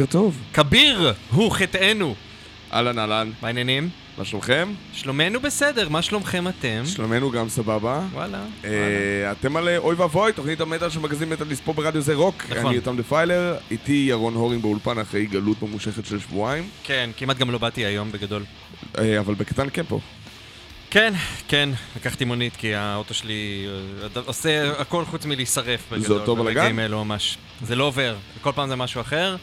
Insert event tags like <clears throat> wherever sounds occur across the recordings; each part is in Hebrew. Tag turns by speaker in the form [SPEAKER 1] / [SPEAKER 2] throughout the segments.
[SPEAKER 1] בוקר טוב.
[SPEAKER 2] כביר הוא חטאנו.
[SPEAKER 1] אהלן אהלן,
[SPEAKER 2] מה העניינים?
[SPEAKER 1] מה שלומכם?
[SPEAKER 2] שלומנו בסדר, מה שלומכם אתם?
[SPEAKER 1] שלומנו גם סבבה.
[SPEAKER 2] וואלה.
[SPEAKER 1] אה, אתם על אה, אוי ואבוי, תוכנית המטר של מגזין מטאליסט פה ברדיו זה רוק.
[SPEAKER 2] נכון.
[SPEAKER 1] אני יותם דפיילר, איתי ירון הורינג באולפן אחרי גלות ממושכת של שבועיים.
[SPEAKER 2] כן, כמעט גם לא באתי היום בגדול.
[SPEAKER 1] אה, אבל בקטן כן פה.
[SPEAKER 2] כן, כן, לקחתי מונית כי האוטו שלי עושה הכל חוץ מלהישרף בגדול.
[SPEAKER 1] אותו בלאגן?
[SPEAKER 2] ברגעים האלו ממש. זה לא עובר, כל פעם זה משהו אחר,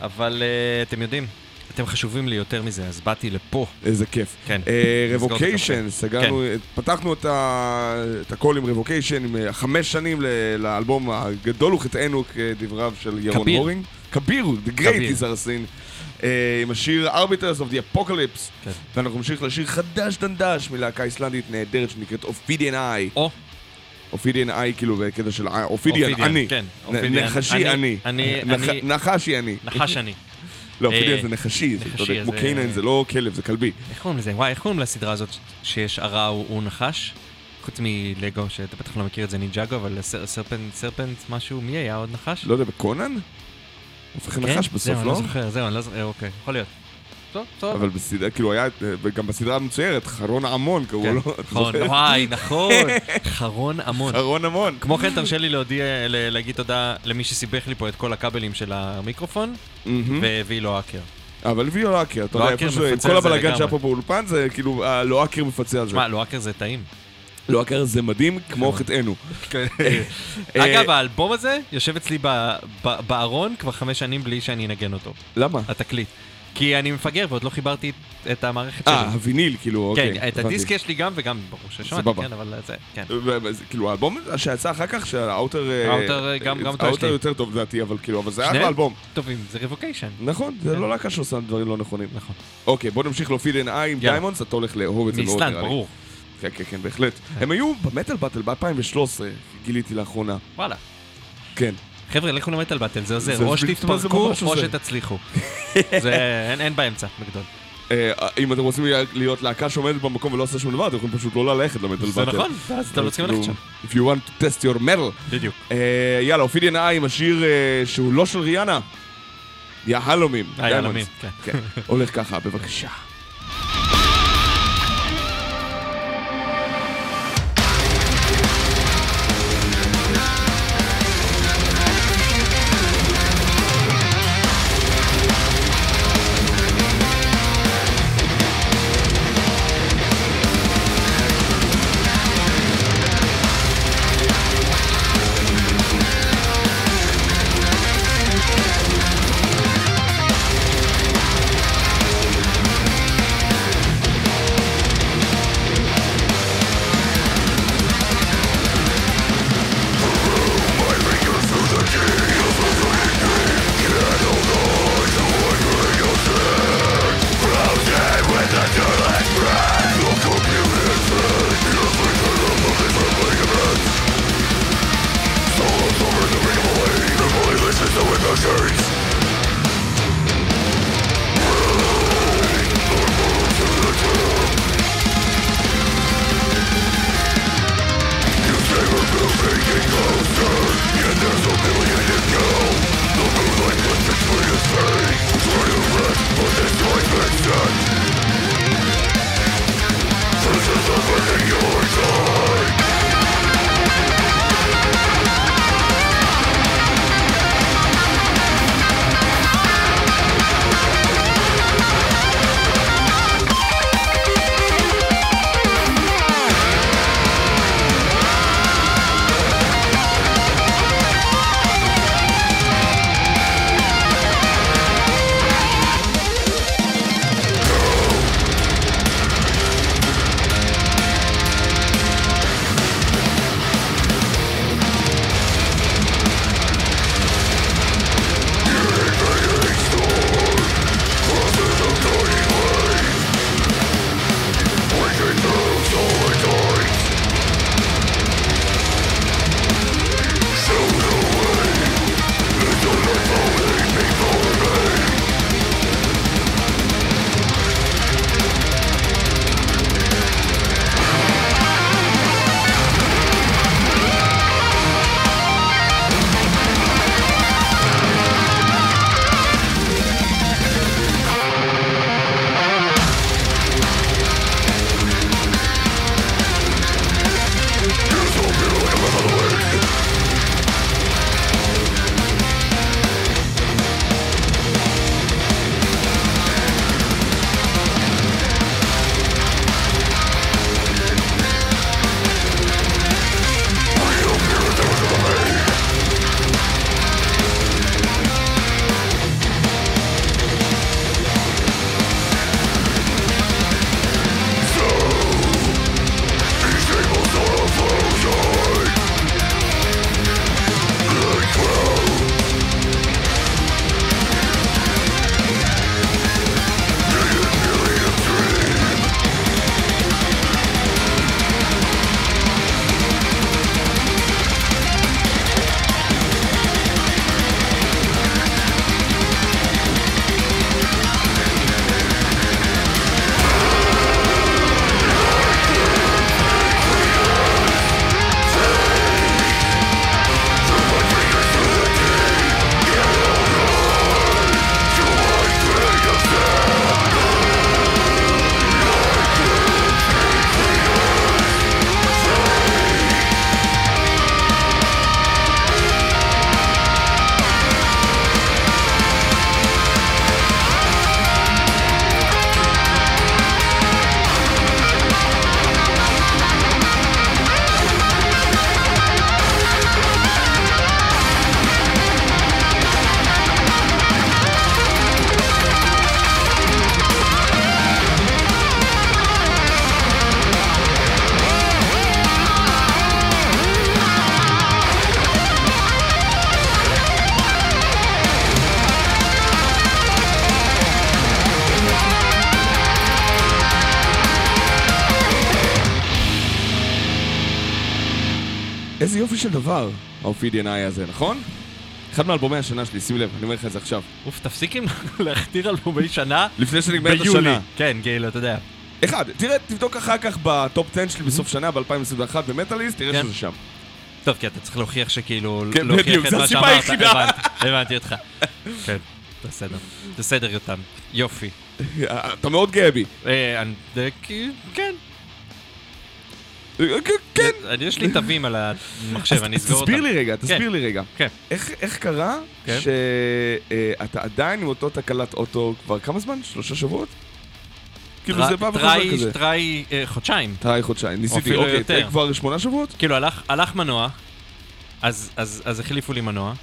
[SPEAKER 2] אבל אה, אתם יודעים, אתם חשובים לי יותר מזה, אז באתי לפה.
[SPEAKER 1] איזה כיף.
[SPEAKER 2] כן. את Revocation.
[SPEAKER 1] סגרנו, פתחנו את הכל עם Revocation, עם אה, חמש שנים ל- לאלבום הגדול וכתבנו כדבריו של ירון
[SPEAKER 2] כביר.
[SPEAKER 1] הורינג. כביר, The Great
[SPEAKER 2] כביר.
[SPEAKER 1] Is Our Sin. אה, עם השיר Arbiters of the Apocalypse.
[SPEAKER 2] כן.
[SPEAKER 1] ואנחנו נמשיך לשיר חדש דנדש מלהקה איסלנדית נהדרת שנקראת Ophidian I.
[SPEAKER 2] או,
[SPEAKER 1] Ophidian I כאילו בקטע של אה,
[SPEAKER 2] ophidian,
[SPEAKER 1] אני.
[SPEAKER 2] כן, ophidian,
[SPEAKER 1] נחשי
[SPEAKER 2] אני-
[SPEAKER 1] אני.
[SPEAKER 2] אני-
[SPEAKER 1] נח-
[SPEAKER 2] אני-
[SPEAKER 1] נחשי אני.
[SPEAKER 2] נחש אני. <laughs>
[SPEAKER 1] לא,
[SPEAKER 2] ophidian
[SPEAKER 1] זה נחשי, כמו
[SPEAKER 2] canine
[SPEAKER 1] זה לא כלב, זה כלבי.
[SPEAKER 2] איך קוראים לזה? וואי, איך קוראים לסדרה הזאת שיש הרע הוא נחש? חוץ מלגו, שאתה בטח לא מכיר את זה נינג'אגו, אבל ser- serpent, serpent משהו, מי היה עוד נחש?
[SPEAKER 1] לא יודע, בקונן? הופך
[SPEAKER 2] כן?
[SPEAKER 1] לנחש
[SPEAKER 2] זהו,
[SPEAKER 1] בסוף,
[SPEAKER 2] אני
[SPEAKER 1] לא?
[SPEAKER 2] לא זוכר, זהו, אני לא זוכר, אוקיי, יכול להיות. טוב, טוב.
[SPEAKER 1] אבל בסדרה, כאילו היה, אה, גם בסדרה המצוירת, חרון עמון קראו
[SPEAKER 2] כן, <laughs>
[SPEAKER 1] לו.
[SPEAKER 2] נכון? וואי, נכון, חרון המון.
[SPEAKER 1] חרון עמון.
[SPEAKER 2] כמו כן, תרשה לי להודיע, להגיד תודה למי שסיבך לי פה את כל הכבלים של המיקרופון. והביא לו האקר.
[SPEAKER 1] אבל ויו לא האקר, אתה
[SPEAKER 2] לא
[SPEAKER 1] יודע, איפה ש- כל הבלאגן. שהיה פה באולפן זה כאילו, הלא האקר מפצה על זה.
[SPEAKER 2] שמע, לא האקר זה טעים.
[SPEAKER 1] לא האקר זה מדהים, כמו חטאנו. <laughs>
[SPEAKER 2] אגב, האלבום הזה יושב אצלי בארון כבר חמש שנים בלי שאני אנגן אותו,
[SPEAKER 1] למה?
[SPEAKER 2] התקליט. כי אני מפגר ועוד לא חיברתי את- המערכת
[SPEAKER 1] אה,
[SPEAKER 2] שלי.
[SPEAKER 1] הוויניל, כאילו, אוקיי.
[SPEAKER 2] כן, את. הדיסק יש לי גם וגם ברור ששמעתי. כן, אבל זה, כן.
[SPEAKER 1] כאילו האלבום שיצא אחר כך, שהאוטר... אה,
[SPEAKER 2] האוטר, אה, גם- גם אותו יש
[SPEAKER 1] האוטר. יותר טוב לדעתי, אבל כאילו, אבל זה היה? אלבום.
[SPEAKER 2] טובים, זה ריבוקיישן.
[SPEAKER 1] נכון, זה
[SPEAKER 2] כן.
[SPEAKER 1] לא להקה שעושה דברים לא נכונים.
[SPEAKER 2] נכון.
[SPEAKER 1] אוקיי, בוא נמשיך ל Ophidian I עם. Diamonds, אתה הולך לאהוב את זה מאוד, נראה לי.
[SPEAKER 2] ברור.
[SPEAKER 1] כן, כן, כן, בהחלט. הם היו ב Metal Battle ב-2013, גיליתי לאחרונה.
[SPEAKER 2] וואלה.
[SPEAKER 1] כן.
[SPEAKER 2] חבר'ה, לכו ל Metal Battle, זה עוזר.
[SPEAKER 1] זה
[SPEAKER 2] או
[SPEAKER 1] זה
[SPEAKER 2] שתתפרקו, או. שתצליחו. <laughs> זה, אין- באמצע, בגדול.
[SPEAKER 1] אה, אם אתם רוצים להיות להקה שעומדת במקום ולא עושה שום דבר, אתם יכולים פשוט לא ללכת למטאל
[SPEAKER 2] זה
[SPEAKER 1] Battle.
[SPEAKER 2] נכון, אז אתם לא צריכים ללכת שם.
[SPEAKER 1] If you want to test your metal.
[SPEAKER 2] בדיוק.
[SPEAKER 1] אה, יאללה, Ophidian I עם השיר אה, שהוא לא של ריאנה. יהלומים. Diamonds.
[SPEAKER 2] כן.
[SPEAKER 1] כן. הולך ככה, בבקשה. של דבר, I הזה, נכון? אחד מאלבומי השנה שלי, שים לב, אני אומר לך את זה עכשיו.
[SPEAKER 2] אוף, תפסיק עם <laughs> להכתיר אלבומי שנה
[SPEAKER 1] לפני שנגמרת
[SPEAKER 2] ביולי.
[SPEAKER 1] השנה.
[SPEAKER 2] כן, גיל, אתה יודע.
[SPEAKER 1] אחד, תראה, תבדוק אחר כך ב top 10 שלי בסוף שנה, ב-2021 ב Metalist, תראה
[SPEAKER 2] כן.
[SPEAKER 1] שזה שם.
[SPEAKER 2] טוב, כי אתה צריך להוכיח שכאילו...
[SPEAKER 1] כן,
[SPEAKER 2] להוכיח
[SPEAKER 1] בדיוק,
[SPEAKER 2] את
[SPEAKER 1] זו
[SPEAKER 2] מה
[SPEAKER 1] הסיבה
[SPEAKER 2] שאמרת.
[SPEAKER 1] היחידה.
[SPEAKER 2] הבנתי, אותך. כן, בסדר. בסדר, יותם. יופי. <laughs>
[SPEAKER 1] אתה מאוד גאה בי.
[SPEAKER 2] אה, אני- אה, כן.
[SPEAKER 1] כן.
[SPEAKER 2] יש לי תווים על המחשב, אני אסגור אותם.
[SPEAKER 1] תסביר לי רגע, תסביר לי רגע.
[SPEAKER 2] כן.
[SPEAKER 1] איך, קרה
[SPEAKER 2] כן.
[SPEAKER 1] שאתה עדיין עם אותו תקלת אוטו כבר כמה זמן? שלושה שבועות? כאילו זה בא וחוזר כזה.
[SPEAKER 2] טרי אה, חודשיים.
[SPEAKER 1] טרי חודשיים, ניסיתי, אוקיי. זה כבר שמונה שבועות?
[SPEAKER 2] כאילו, הלך- מנוע, אז- החליפו לי מנוע.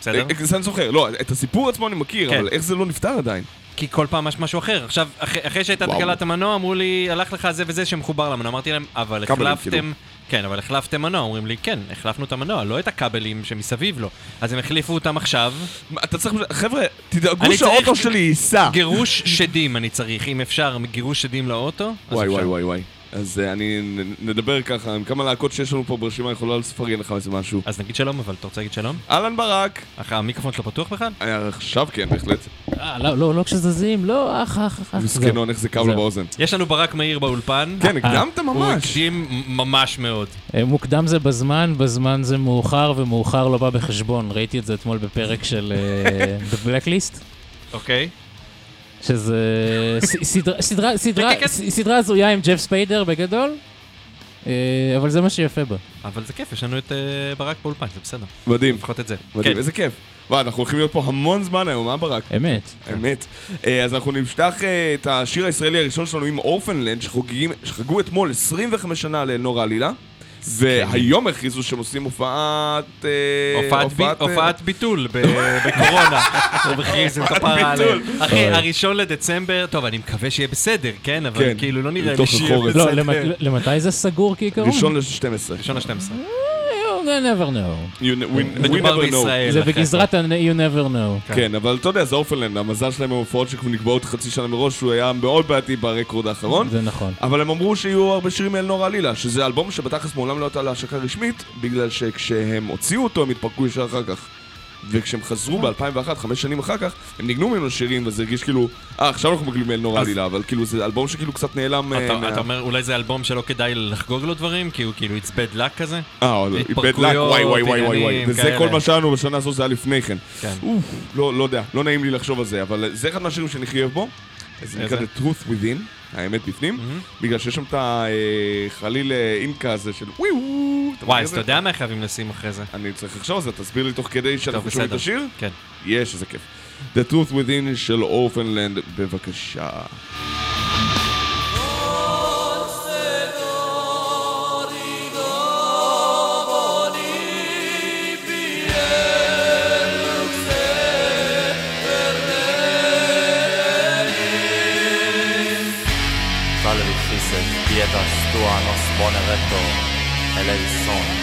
[SPEAKER 2] בסדר?
[SPEAKER 1] אה, זה אני זוכר, לא, את הסיפור עצמו אני מכיר,
[SPEAKER 2] כן.
[SPEAKER 1] אבל איך זה לא נפתר עדיין?
[SPEAKER 2] כי כל פעם יש משהו אחר. עכשיו, אחרי, אחרי שהייתה. תקלת המנוע, אמרו לי, הלך לך זה וזה שמחובר למנוע. אמרתי להם, אבל
[SPEAKER 1] כבלים,
[SPEAKER 2] החלפתם...
[SPEAKER 1] כאילו.
[SPEAKER 2] כן, אבל החלפתם מנוע. אומרים לי, כן, החלפנו את המנוע, לא את הכבלים שמסביב לו. אז הם החליפו אותם עכשיו.
[SPEAKER 1] מה, אתה צריך, חבר'ה, תדאגו
[SPEAKER 2] אני
[SPEAKER 1] שהאוטו שלי ייסע.
[SPEAKER 2] גירוש שדים אני צריך, אם אפשר, גירוש שדים לאוטו.
[SPEAKER 1] וואי
[SPEAKER 2] אפשר.
[SPEAKER 1] וואי וואי וואי. אז אה, אני, נדבר ככה, עם כמה להקות שיש לנו פה ברשימה, יכולה לפרגן לך איזה משהו.
[SPEAKER 2] אז נגיד שלום, אבל אתה רוצה להגיד שלום?
[SPEAKER 1] אהלן ברק.
[SPEAKER 2] אך המיקרופון שלו פתוח בכלל?
[SPEAKER 1] אה, עכשיו כן, בהחלט.
[SPEAKER 3] אה, לא, לא, לא כשזזים, לא, אח, אח, אח.
[SPEAKER 1] מסכנון, איך זה כאב לו. באוזן.
[SPEAKER 2] יש לנו ברק מאיר באולפן.
[SPEAKER 1] כן, הקדמת
[SPEAKER 2] הוא
[SPEAKER 1] ממש.
[SPEAKER 2] הקדים ממש מאוד.
[SPEAKER 3] אה, מוקדם זה בזמן, בזמן זה מאוחר, ומאוחר לא בא בחשבון. ראיתי את זה אתמול בפרק של אה, <laughs> The Blacklist,
[SPEAKER 2] אוקיי?
[SPEAKER 3] שזה סדרה-
[SPEAKER 2] כן, כן.
[SPEAKER 3] ס- סדרה הזויה עם ג'ף ספיידר בגדול, אה, אבל זה מה שיפה בה.
[SPEAKER 2] אבל זה כיף, יש לנו את אה, ברק באולפן, זה בסדר.
[SPEAKER 1] מדהים,
[SPEAKER 2] לפחות את זה.
[SPEAKER 1] מדהים,
[SPEAKER 2] כן.
[SPEAKER 1] איזה כיף. וואי, אנחנו הולכים להיות פה המון זמן היום, אה ברק?
[SPEAKER 3] אמת.
[SPEAKER 1] אמת. אה, אז אנחנו נפתח את השיר הישראלי הראשון שלנו עם אורפנלנד, שחגגו אתמול 25 שנה לאלנור העלילה. והיום הכריזו שהם עושים הופעת... אה,
[SPEAKER 2] הופעת
[SPEAKER 1] אה,
[SPEAKER 2] הופעת ביטול בקורונה. <laughs> הוא הכריז כפרה
[SPEAKER 1] ביטול.
[SPEAKER 2] עליהם. אחי,
[SPEAKER 3] אוי.
[SPEAKER 2] הראשון לדצמבר, טוב, אני מקווה שיהיה בסדר, כן? אבל
[SPEAKER 1] כן,
[SPEAKER 2] כאילו לא נראה לי שיהיה.
[SPEAKER 3] לא,
[SPEAKER 2] בסדר.
[SPEAKER 3] למ- למתי זה סגור כעיקרון?
[SPEAKER 1] ראשון ל-12.
[SPEAKER 2] ראשון ל-12.
[SPEAKER 3] You never know.
[SPEAKER 2] מדובר בישראל.
[SPEAKER 3] זה. בגזרת ה- you never know.
[SPEAKER 1] כן, אבל אתה יודע, זה אורפנלנד, המזל שלהם עם הופעות שכבר נקבעות חצי שנה מראש, הוא היה מאוד בעייתי ברקורד האחרון.
[SPEAKER 3] זה נכון.
[SPEAKER 1] אבל הם אמרו שיהיו הרבה שירים מאלנור עלילה, שזה אלבום שבתכלס מעולם לא הייתה להשקה רשמית, בגלל שכשהם הוציאו אותו הם התפרקו ישר אחר כך. וכשהם חזרו ב-2001, חמש שנים אחר כך, הם ניגנו ממנו שירים, וזה הרגיש כאילו, אה, עכשיו אנחנו מגלים מאלנור
[SPEAKER 2] אז-
[SPEAKER 1] עלילה, אבל כאילו זה אלבום שכאילו קצת נעלם... אה,
[SPEAKER 2] אתה אתה אומר, אולי זה אלבום שלא כדאי לחגוג לו דברים? כי הוא כאילו it's bad luck כזה?
[SPEAKER 1] אה, איבד
[SPEAKER 2] התפרקויות,
[SPEAKER 1] לק, וואי וואי וואי וואי וואי,
[SPEAKER 2] עניינים
[SPEAKER 1] וזה. כל מה שהיה בשנה הזו, זה היה לפני כן.
[SPEAKER 2] כן.
[SPEAKER 1] אוף, לא לא יודע, לא נעים לי לחשוב על זה, אבל זה אחד מהשירים שאני הכי אוהב בו. זה נקרא? The Truth Within, האמת בפנים, בגלל שיש שם את החליל אה, אינקה הזה של וואו.
[SPEAKER 2] וואי, אז אתה יודע מה חייבים לשים אחרי זה?
[SPEAKER 1] אני צריך לחשוב על זה, תסביר לי תוך כדי שאנחנו שומעים את. השיר?
[SPEAKER 2] כן.
[SPEAKER 1] יש, איזה כיף. The Truth Within של אורפנלנד, בבקשה.
[SPEAKER 4] Salve Chriset, pietas tua nos elle a le
[SPEAKER 1] sang.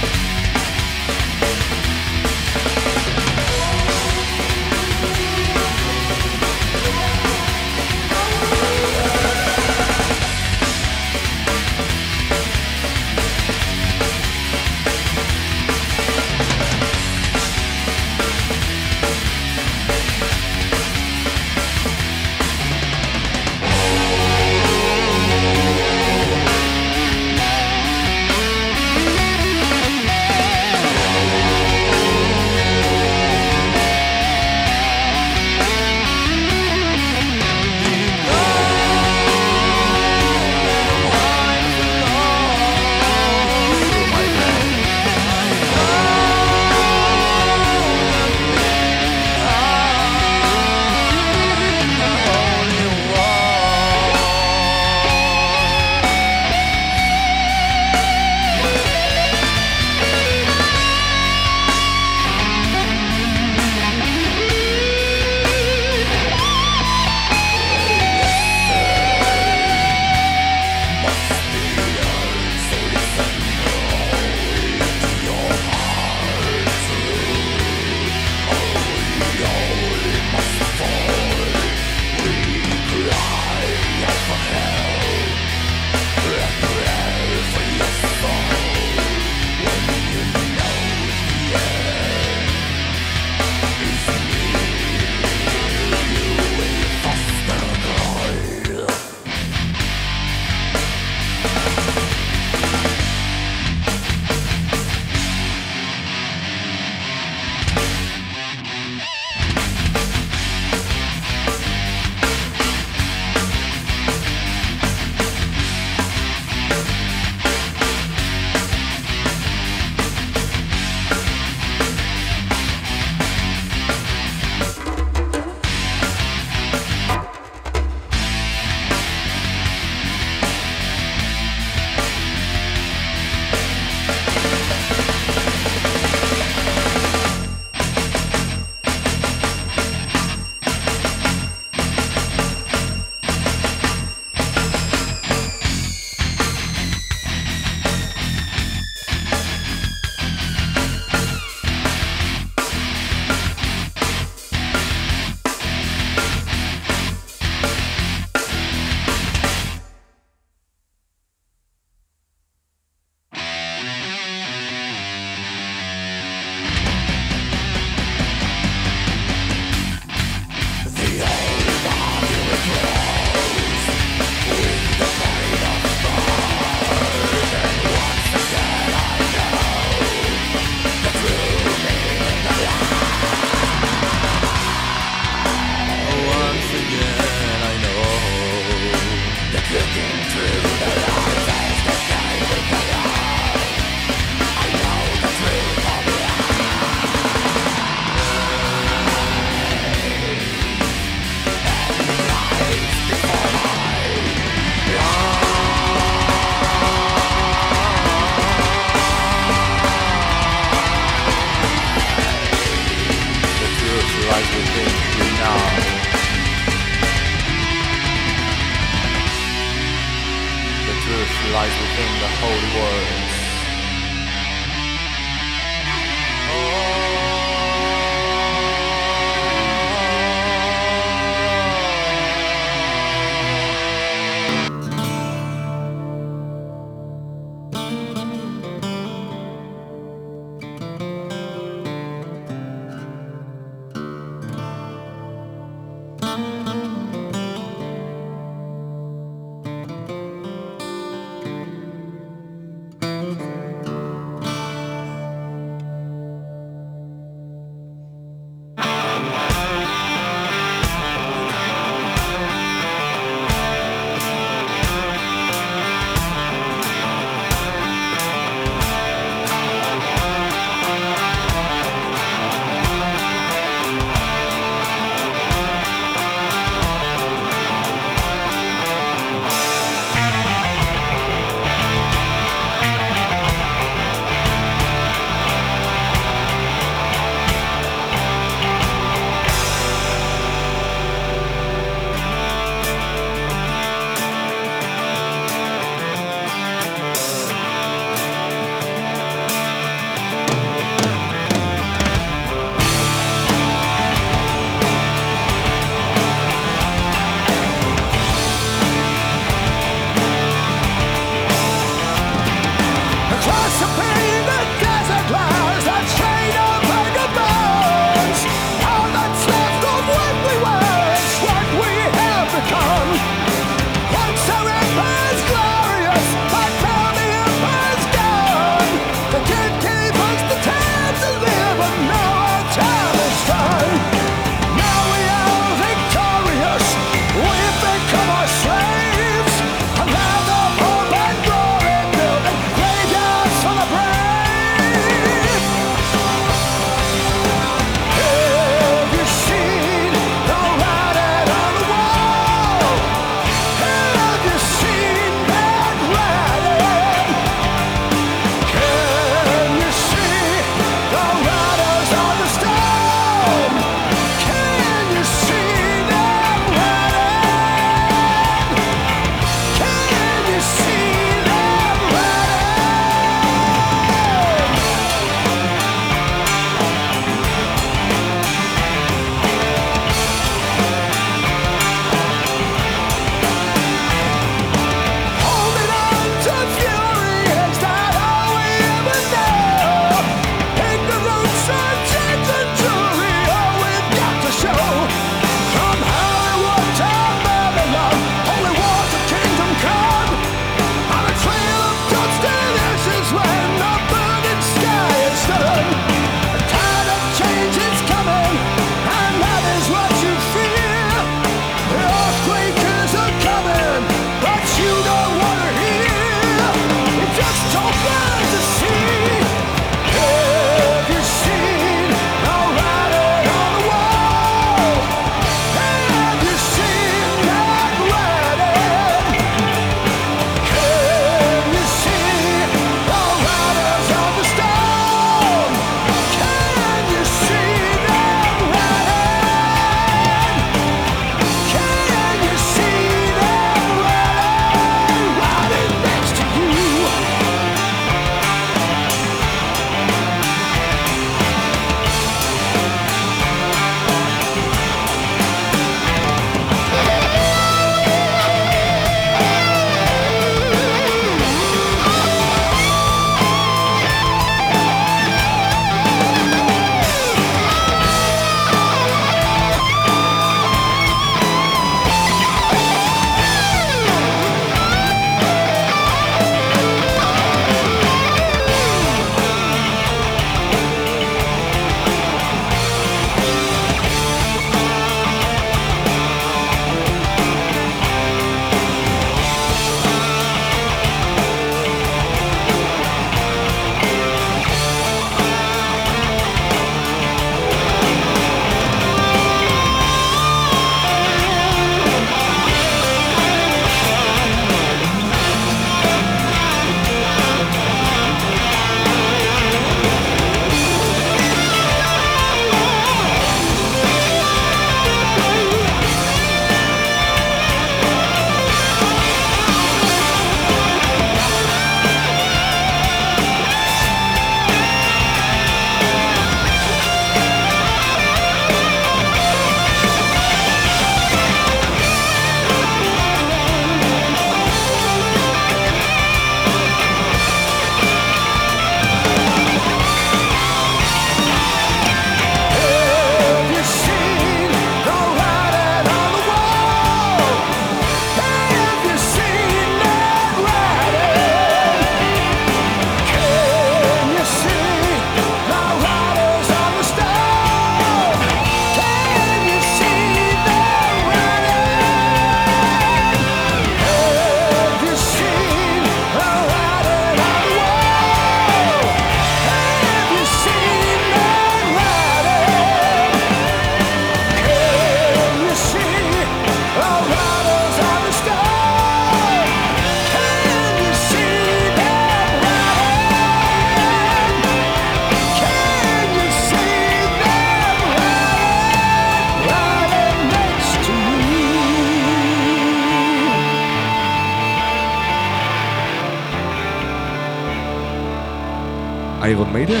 [SPEAKER 1] מיידן.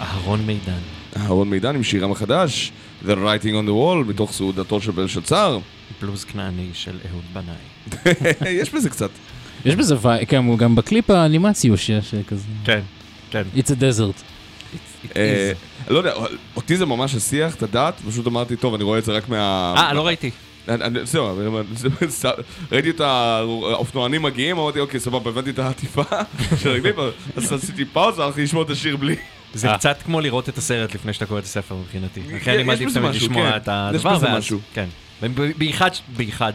[SPEAKER 2] אהרון מידן.
[SPEAKER 1] אהרון מידן עם שירם החדש, The Writing on the Wall, מתוך סעודתו של בלשצר.
[SPEAKER 2] בלוז כנעני של אהוד בנאי. <laughs>
[SPEAKER 1] יש בזה קצת.
[SPEAKER 3] יש בזה כן, הוא גם בקליפ האנימציוש יש כזה.
[SPEAKER 2] כן, כן.
[SPEAKER 3] It's a desert.
[SPEAKER 1] אה, לא יודע, אותי זה ממש השיח, את הדעת, פשוט אמרתי, טוב, אני רואה את זה רק מה...
[SPEAKER 2] אה, לא ראיתי.
[SPEAKER 1] זהו, ראיתי את האופנוענים מגיעים, אמרתי, אוקיי, סבבה, הבנתי את העטיפה <laughs> של רגלים, אז עשיתי פאוזה, הלכתי לשמוע את השיר בלי.
[SPEAKER 2] זה
[SPEAKER 3] אה.
[SPEAKER 2] קצת כמו לראות את הסרט לפני שאתה קורא את הספר מבחינתי. לכן אני מעדיף תמיד לשמוע
[SPEAKER 1] כן.
[SPEAKER 2] את
[SPEAKER 1] יש
[SPEAKER 2] הדבר,
[SPEAKER 1] בזה
[SPEAKER 2] ואז...
[SPEAKER 1] משהו.
[SPEAKER 2] כן. בייחד, בייחד.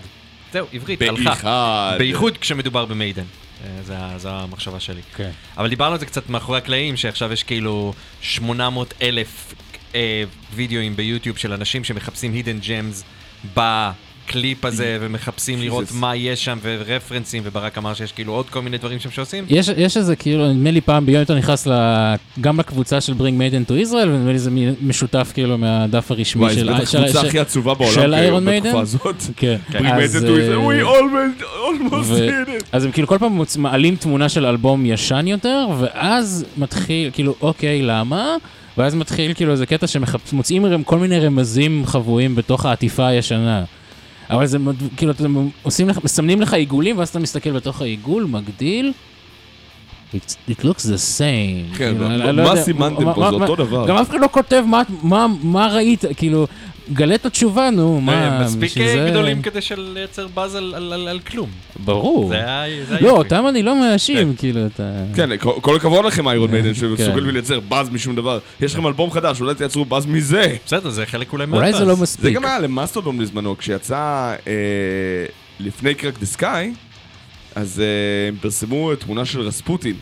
[SPEAKER 2] זהו, עברית, הלכה.
[SPEAKER 1] באיחד.
[SPEAKER 2] בייחוד כשמדובר במיידן. אה, זו המחשבה שלי.
[SPEAKER 3] כן.
[SPEAKER 2] אבל דיברנו על זה קצת מאחורי הקלעים, שעכשיו יש כאילו 800 אלף אה, וידאוים ביוטיוב של אנשים שמחפשים הידן ג'מס בקליפ הזה, <clears throat> ומחפשים לראות. מה יש שם, ורפרנסים, וברק אמר שיש כאילו עוד כל מיני דברים שם שעושים.
[SPEAKER 3] יש, יש איזה כאילו, נדמה לי פעם ביום אתה נכנס ל, גם לקבוצה של Bring Maiden to Israel, ונדמה לי זה משותף כאילו מהדף הרשמי
[SPEAKER 1] וואי,
[SPEAKER 3] של...
[SPEAKER 1] זו בטח
[SPEAKER 3] של-
[SPEAKER 1] הקבוצה הכי עצובה בעולם
[SPEAKER 3] של Iron Maiden?
[SPEAKER 1] בתקופה הזאת.
[SPEAKER 3] כן.
[SPEAKER 1] Bring
[SPEAKER 3] אז,
[SPEAKER 1] Maiden to Israel,
[SPEAKER 3] אה,
[SPEAKER 1] we almost did it.
[SPEAKER 3] אז הם כאילו כל פעם. מעלים תמונה של אלבום ישן יותר, ואז מתחיל, כאילו, אוקיי, למה? ואז מתחיל כאילו איזה קטע שמוצאים כל מיני רמזים חבויים בתוך העטיפה הישנה. אבל זה כאילו, אתם עושים לך, מסמנים לך עיגולים, ואז אתה מסתכל בתוך העיגול, מגדיל. It, it looks the same.
[SPEAKER 1] כן,
[SPEAKER 3] כאילו,
[SPEAKER 1] מה-
[SPEAKER 3] לא
[SPEAKER 1] מה
[SPEAKER 3] יודע,
[SPEAKER 1] סימנתם
[SPEAKER 3] מה-
[SPEAKER 1] פה?
[SPEAKER 3] מה-
[SPEAKER 1] זה
[SPEAKER 3] מה-
[SPEAKER 1] אותו דבר.
[SPEAKER 3] גם אף אחד לא כותב מה, מה, מה ראית, כאילו, גלה את התשובה, נו, מה,
[SPEAKER 2] אה, מספיק
[SPEAKER 3] בשביל
[SPEAKER 2] אה, גדולים כדי של לייצר באז על- על על- על כלום.
[SPEAKER 3] ברור.
[SPEAKER 2] זה היה זה
[SPEAKER 3] לא. אותם אני לא מאשים, כאילו, אתה...
[SPEAKER 1] כן, כל- הכבוד לכם איירון מיידן,
[SPEAKER 3] כן.
[SPEAKER 1] שמסוגלים לייצר באז משום דבר. יש לכם אלבום חדש, אולי תייצרו באז מזה.
[SPEAKER 2] בסדר, זה חלק אולי
[SPEAKER 3] אולי זה לא
[SPEAKER 2] מהבאז.
[SPEAKER 1] זה
[SPEAKER 3] מספיק.
[SPEAKER 1] גם היה למאסטודון בזמנו, כשיצא אה, לפני Crack the Skye, אז אה, הם פרסמו תמונה של רספוטין.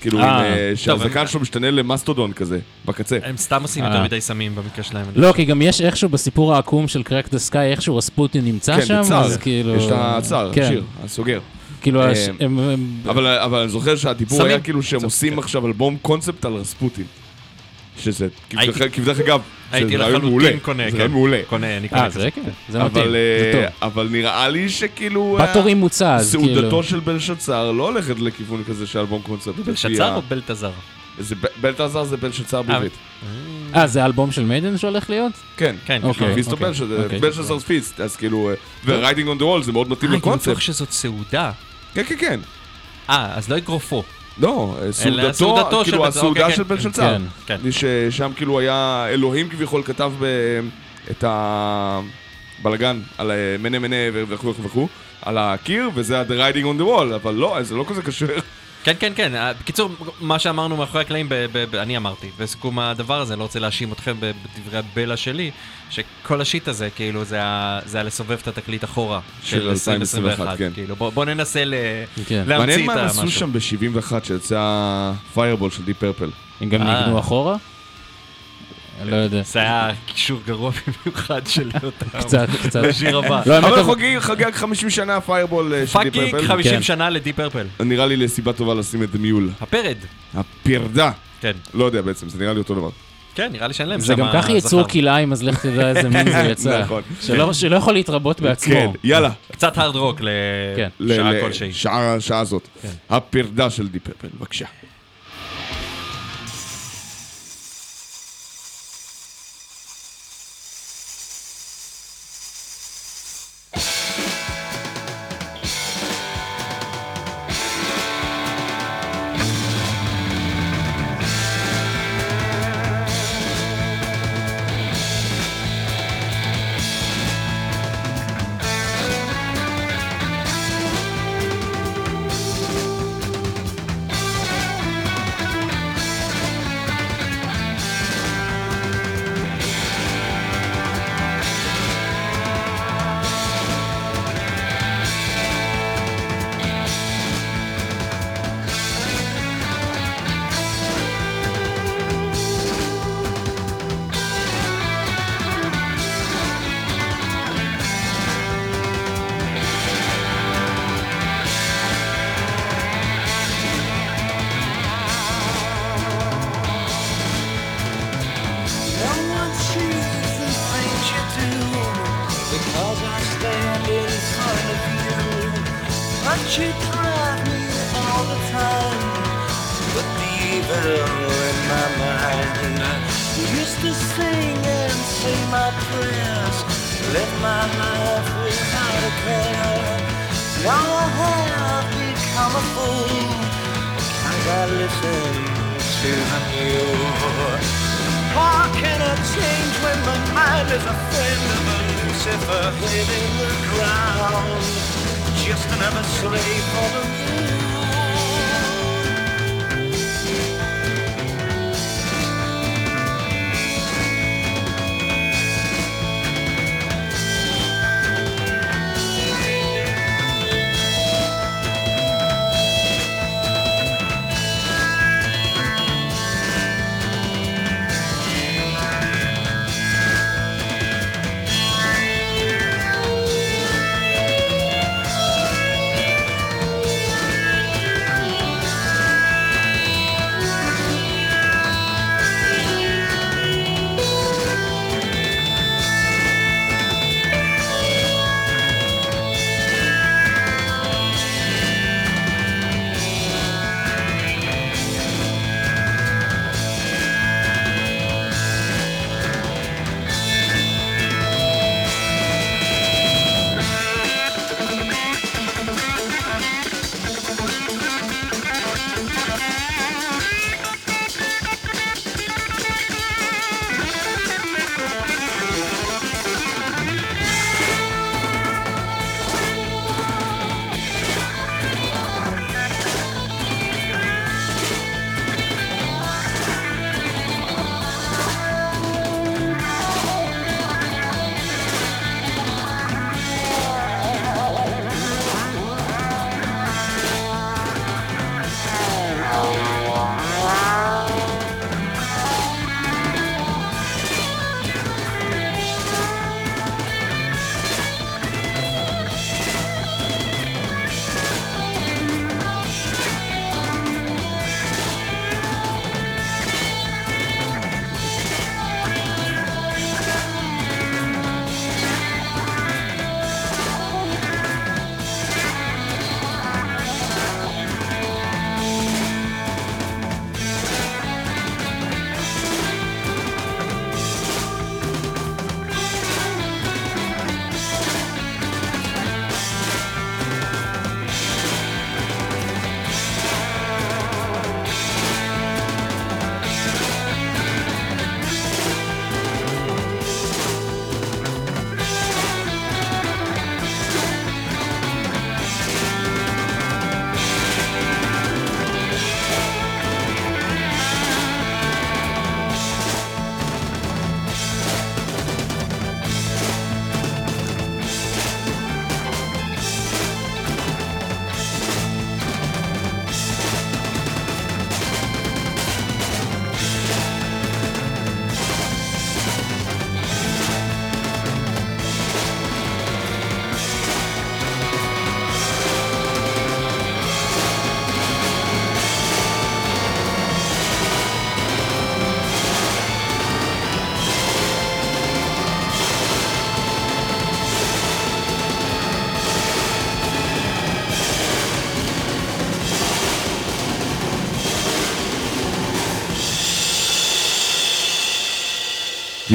[SPEAKER 1] כאילו,
[SPEAKER 3] אה,
[SPEAKER 1] אה, שהזקן שלו משתנה למאסטודון כזה, בקצה.
[SPEAKER 2] הם סתם עושים. יותר מדי סמים במקרה שלהם.
[SPEAKER 3] לא, כי גם יש איכשהו בסיפור העקום של Crack the Skye, איכשהו רספוטין נמצא
[SPEAKER 1] כן,
[SPEAKER 3] שם. אז כאילו...
[SPEAKER 1] יש את ה Czar,
[SPEAKER 3] כן,
[SPEAKER 1] השיר, הסוגר.
[SPEAKER 3] כאילו, הם...
[SPEAKER 1] אבל, אבל אני זוכר שהדיבור. היה כאילו שהם עושים. עכשיו אלבום קונספט על רספוטין. שזה, כבדרך- אגב,
[SPEAKER 2] הייתי
[SPEAKER 1] שזה רעיון
[SPEAKER 2] לחלוטין
[SPEAKER 1] מעולה.
[SPEAKER 2] קונה,
[SPEAKER 1] זה
[SPEAKER 2] כן.
[SPEAKER 1] רעיון מעולה.
[SPEAKER 2] קונה, אני קונה
[SPEAKER 3] אה,
[SPEAKER 2] את זה.
[SPEAKER 3] זה כן, זה מתאים,
[SPEAKER 1] אבל,
[SPEAKER 3] זה
[SPEAKER 1] אה,
[SPEAKER 3] טוב.
[SPEAKER 1] אבל נראה לי שכאילו... אה,
[SPEAKER 3] הורים מוצע, אז כאילו...
[SPEAKER 1] סעודתו של בלשצר לא הולכת לכיוון כזה של אלבום קונספט.
[SPEAKER 2] בלשצר או בלתזר?
[SPEAKER 1] זה ב- בלתזר זה בלשצר בעברית.
[SPEAKER 3] אה, זה האלבום של מיידן שהולך להיות?
[SPEAKER 1] כן.
[SPEAKER 2] כן,
[SPEAKER 3] אוקיי.
[SPEAKER 1] Feast או
[SPEAKER 3] אוקיי,
[SPEAKER 1] בלשצר,
[SPEAKER 3] אוקיי.
[SPEAKER 1] Belshazzar's Feast, אז כאילו, ו Writing on the Wall זה מאוד מתאים
[SPEAKER 2] אה, הייתי
[SPEAKER 1] לקונספט.
[SPEAKER 2] בטוח שזאת סעודה.
[SPEAKER 1] כן, כן, כן.
[SPEAKER 2] אה, אז לא אגרופו.
[SPEAKER 1] לא, סעודתו,
[SPEAKER 2] סעודתו של
[SPEAKER 1] כאילו הסעודה
[SPEAKER 2] אוקיי,
[SPEAKER 1] של
[SPEAKER 2] כן,
[SPEAKER 1] בלשצר.
[SPEAKER 3] כן.
[SPEAKER 2] כן.
[SPEAKER 1] מי ששם כאילו היה, אלוהים כביכול כתב ב- את הבלגן על אה, מנה מנה וכו' וכו', על הקיר, וזה ה-The Riding on the Wall, אבל לא, זה לא כזה קשור.
[SPEAKER 2] כן, כן, כן. אה, בקיצור, מה שאמרנו מאחורי הקלעים, ב- ב- ב- אני אמרתי, בסיכום הדבר הזה, לא רוצה להאשים אתכם בדברי הבלע שלי, שכל השיט הזה, כאילו, זה ה- זה היה לסובב את התקליט אחורה
[SPEAKER 1] של
[SPEAKER 2] של 2021.
[SPEAKER 1] 2021, כן.
[SPEAKER 2] כאילו, בוא בוא ננסה ל-
[SPEAKER 3] כן.
[SPEAKER 2] להמציא
[SPEAKER 1] מעניין
[SPEAKER 2] את
[SPEAKER 1] מה הם
[SPEAKER 2] המשהו.
[SPEAKER 1] עשו שם ב-71 שיצא Fireball של Deep Purple.
[SPEAKER 3] הם גם
[SPEAKER 2] אה.
[SPEAKER 3] ניגנו אחורה? לא יודע.
[SPEAKER 2] זה היה קישור גרוע במיוחד של אותם.
[SPEAKER 3] קצת, קצת.
[SPEAKER 2] בשיר הבא.
[SPEAKER 3] לא,
[SPEAKER 1] אבל חוגג חגג 50 שנה Fireball אה, של Deep
[SPEAKER 2] fucking
[SPEAKER 1] Purple.
[SPEAKER 2] 50
[SPEAKER 3] כן.
[SPEAKER 2] שנה ל Deep Purple.
[SPEAKER 1] נראה לי לסיבה טובה לשים את Mule.
[SPEAKER 2] הפרד.
[SPEAKER 1] הפרדה.
[SPEAKER 2] כן.
[SPEAKER 1] לא יודע בעצם, זה נראה לי אותו דבר.
[SPEAKER 2] כן, נראה לי שאין להם
[SPEAKER 3] זה גם ככה יצור. כלאיים, אז לך תדע איזה <laughs> מין זה יצא.
[SPEAKER 1] נכון.
[SPEAKER 3] שלא שלא יכול להתרבות בעצמו.
[SPEAKER 1] כן, יאללה.
[SPEAKER 2] קצת הארד רוק
[SPEAKER 3] כן.
[SPEAKER 2] לשעה כלשהי.
[SPEAKER 1] שעה.
[SPEAKER 2] כן.
[SPEAKER 1] הפרדה של די פרפל, בבקשה.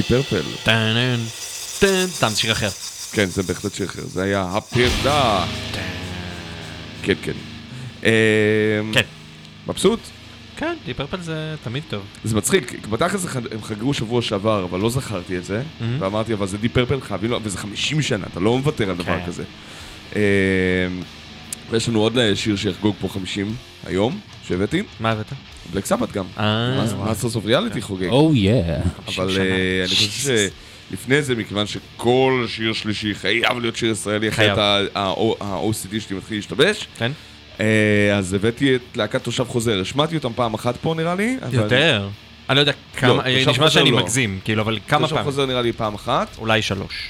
[SPEAKER 1] פרפל.
[SPEAKER 2] טן, טן, סתם שיר אחר.
[SPEAKER 1] כן, זה בהחלט שיר אחר. זה היה הפרדה. כן, כן. אמ,
[SPEAKER 2] כן.
[SPEAKER 1] מבסוט?
[SPEAKER 2] כן, די פרפל זה תמיד טוב.
[SPEAKER 1] זה מצחיק, בתכלס הם חגגו שבוע שעבר, אבל לא זכרתי את זה,
[SPEAKER 2] מהמם.
[SPEAKER 1] ואמרתי, אבל זה די פרפל, חייבים לו, וזה 50 שנה, אתה לא מוותר על דבר
[SPEAKER 2] כן.
[SPEAKER 1] כזה. ויש לנו עוד שיר שיחגוג פה 50 היום, שהבאתי,
[SPEAKER 2] מה הבאת?
[SPEAKER 1] Black Sabbath גם.
[SPEAKER 2] אה,
[SPEAKER 1] Masters of Reality חוגג.
[SPEAKER 3] או יא.
[SPEAKER 1] אבל. אה, אני חושב שלפני זה, מכיוון שכל שיר שלישי חייב להיות שיר ישראלי,
[SPEAKER 2] חייב.
[SPEAKER 1] אחרת ה-OCD שלי מתחיל להשתבש,
[SPEAKER 2] כן?
[SPEAKER 1] אה, אז הבאתי את להקת תושב חוזר. השמעתי אותם פעם אחת פה נראה לי.
[SPEAKER 2] יותר. אני לא יודע כמה,
[SPEAKER 1] תושב
[SPEAKER 2] נשמע שאני
[SPEAKER 1] לא.
[SPEAKER 2] מגזים, כאילו, אבל כמה
[SPEAKER 1] תושב
[SPEAKER 2] פעמים?
[SPEAKER 1] חוזר נראה לי פעם אחת.
[SPEAKER 2] אולי שלוש.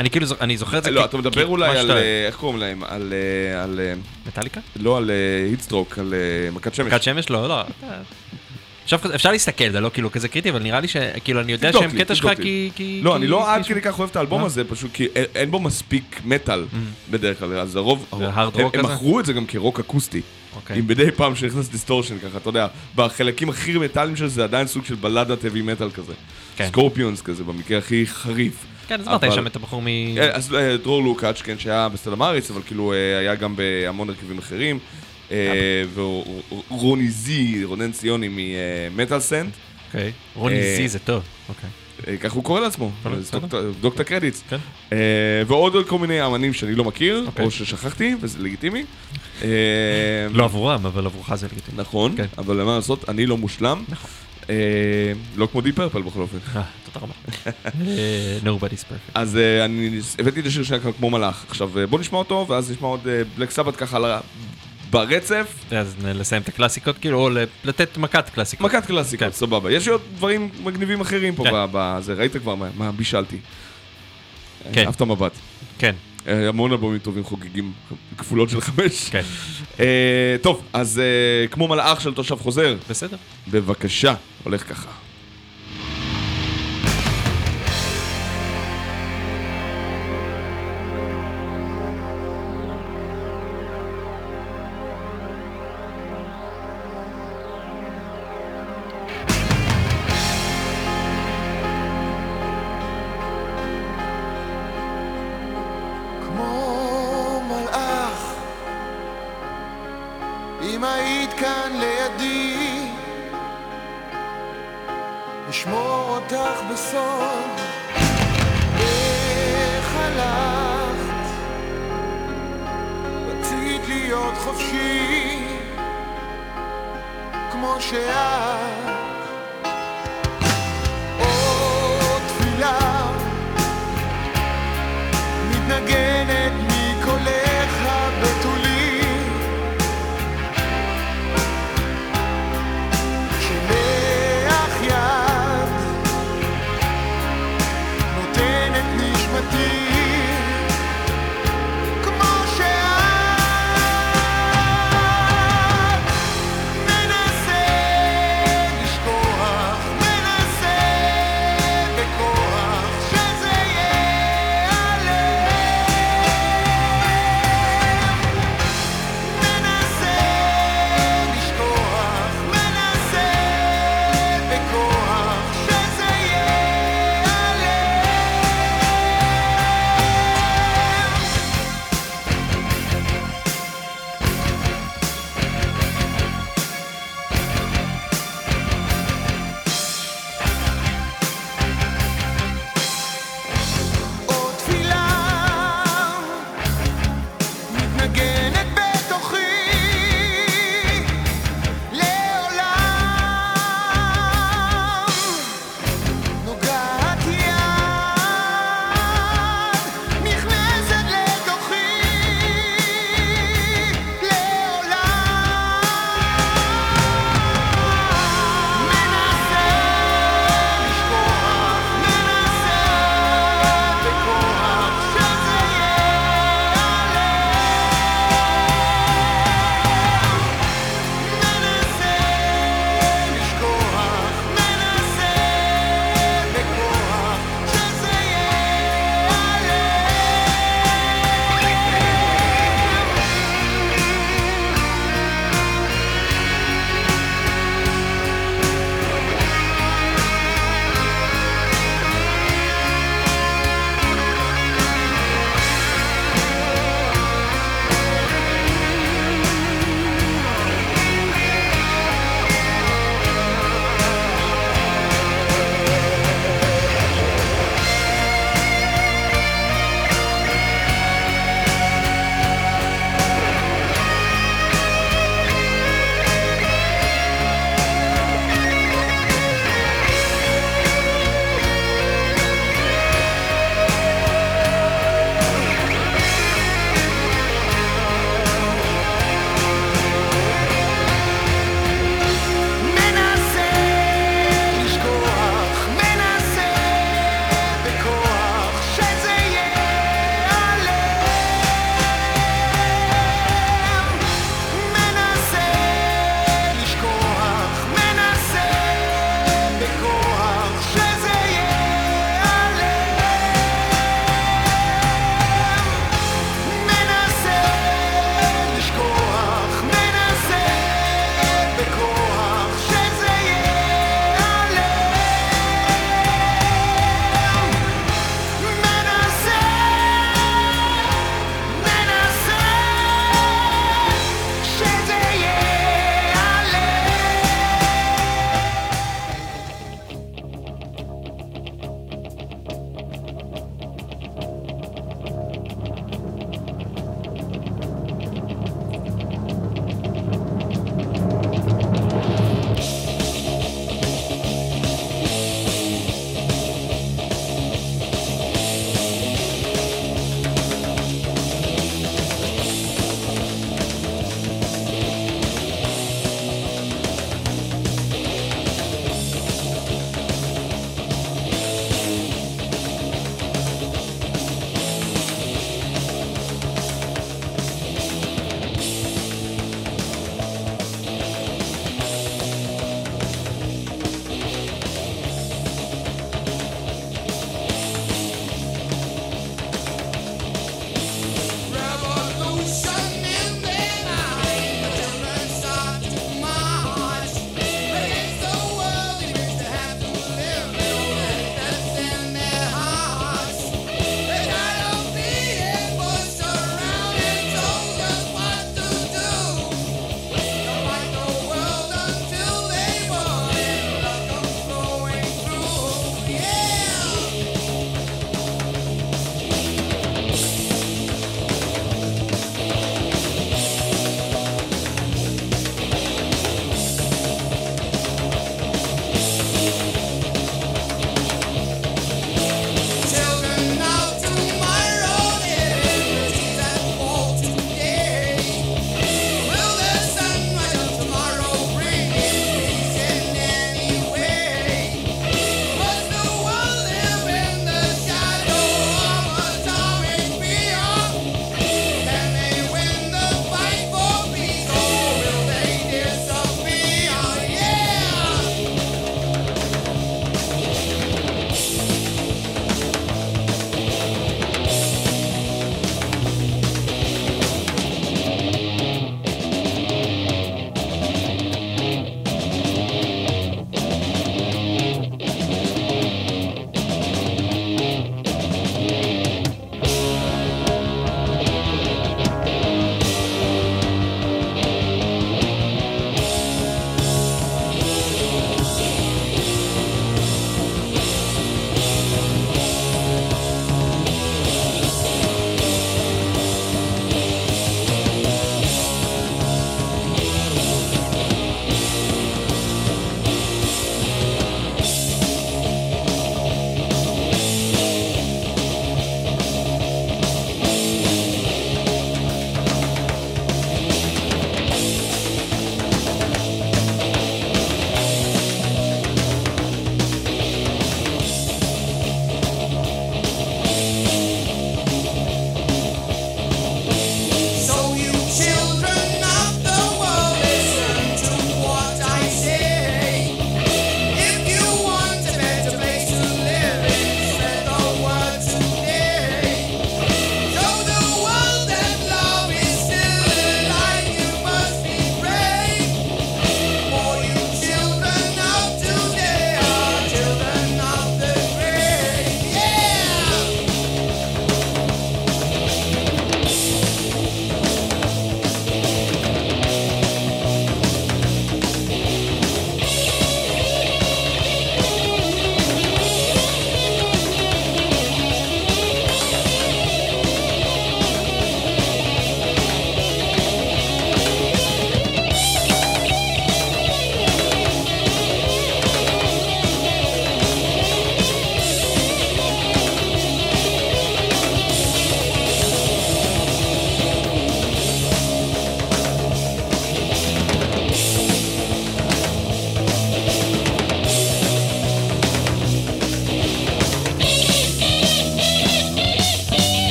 [SPEAKER 2] אני כאילו, אני זוכר את זה
[SPEAKER 1] לא, אתה מדבר אולי על, אה, איך קוראים להם? על, אה, על, אה,
[SPEAKER 2] מטאליקה?
[SPEAKER 1] לא על Heatstroke, על מכת שמש.
[SPEAKER 2] מכת שמש? לא, לא. עכשיו אפשר להסתכל, זה לא כאילו כזה קריטי, אבל נראה לי שכאילו אני יודע שהם קטע שלך. כי...
[SPEAKER 1] לא, אני לא עד כדי כך אוהב את האלבום? הזה, פשוט כי אין- בו מספיק מטאל בדרך כלל, אז הרוב, הם-? מכרו את זה גם כרוק אקוסטי.
[SPEAKER 2] אוקיי.
[SPEAKER 1] עם מדי פעם שנכנס distortion ככה, אתה יודע, בחלקים הכי מטאליים של זה עדיין סוג של בלדת heavy metal כזה.
[SPEAKER 2] כן.
[SPEAKER 1] סקורפיונס כזה, במקרה הכי חריף.
[SPEAKER 2] כן, אז אמרת, יש שם את הבחור מ...
[SPEAKER 1] אה, אז אה, דרור לוקאץ', כן, שהיה בסטלה מאריס, אבל כאילו אה, היה גם בהמון הרכבים אחרים. אה, ורוני זי, רונן ציוני ממטאל סנט,
[SPEAKER 2] אוקיי. רוני זי זה טוב. אוקיי.
[SPEAKER 1] כך הוא קורא לעצמו, קרדיטס.
[SPEAKER 2] כן.
[SPEAKER 1] אה, ועוד כל מיני אמנים שאני לא מכיר,
[SPEAKER 2] אוקיי.
[SPEAKER 1] או ששכחתי, וזה לגיטימי. <laughs>
[SPEAKER 2] לא עבורם, אבל עבורך זה לגיטימי.
[SPEAKER 1] נכון,
[SPEAKER 2] כן.
[SPEAKER 1] אבל מה לעשות, אני לא מושלם. אה, לא כמו די פרפל בכל אופן.
[SPEAKER 2] אה, תודה רבה. אה, Nobody's perfect.
[SPEAKER 1] אז אה, אני הבאתי את השיר שהיה כאן כמו מלאך. עכשיו אה, בוא נשמע אותו, ואז נשמע עוד בלק סבת ככה ברצף.
[SPEAKER 2] אז לסיים את הקלאסיקות, כאילו, או לתת מכת קלאסיקות.
[SPEAKER 1] מכת קלאסיקות,
[SPEAKER 2] כן.
[SPEAKER 1] סבבה. יש עוד דברים מגניבים אחרים פה
[SPEAKER 2] כן.
[SPEAKER 1] בזה, ראית כבר מה- בישלתי.
[SPEAKER 2] כן.
[SPEAKER 1] אהבת מבט.
[SPEAKER 2] כן,
[SPEAKER 1] אה, המון אלבומים טובים חוגגים כפולות של חמש.
[SPEAKER 2] כן.
[SPEAKER 1] אה, טוב, אז אה, כמו מלאך של תושב חוזר,
[SPEAKER 2] בסדר.
[SPEAKER 1] בבקשה, הולך ככה.
[SPEAKER 5] אם היית כאן לידי, אשמור אותך בסוד. איך הלכת? רצית להיות חופשי, כמו שאת.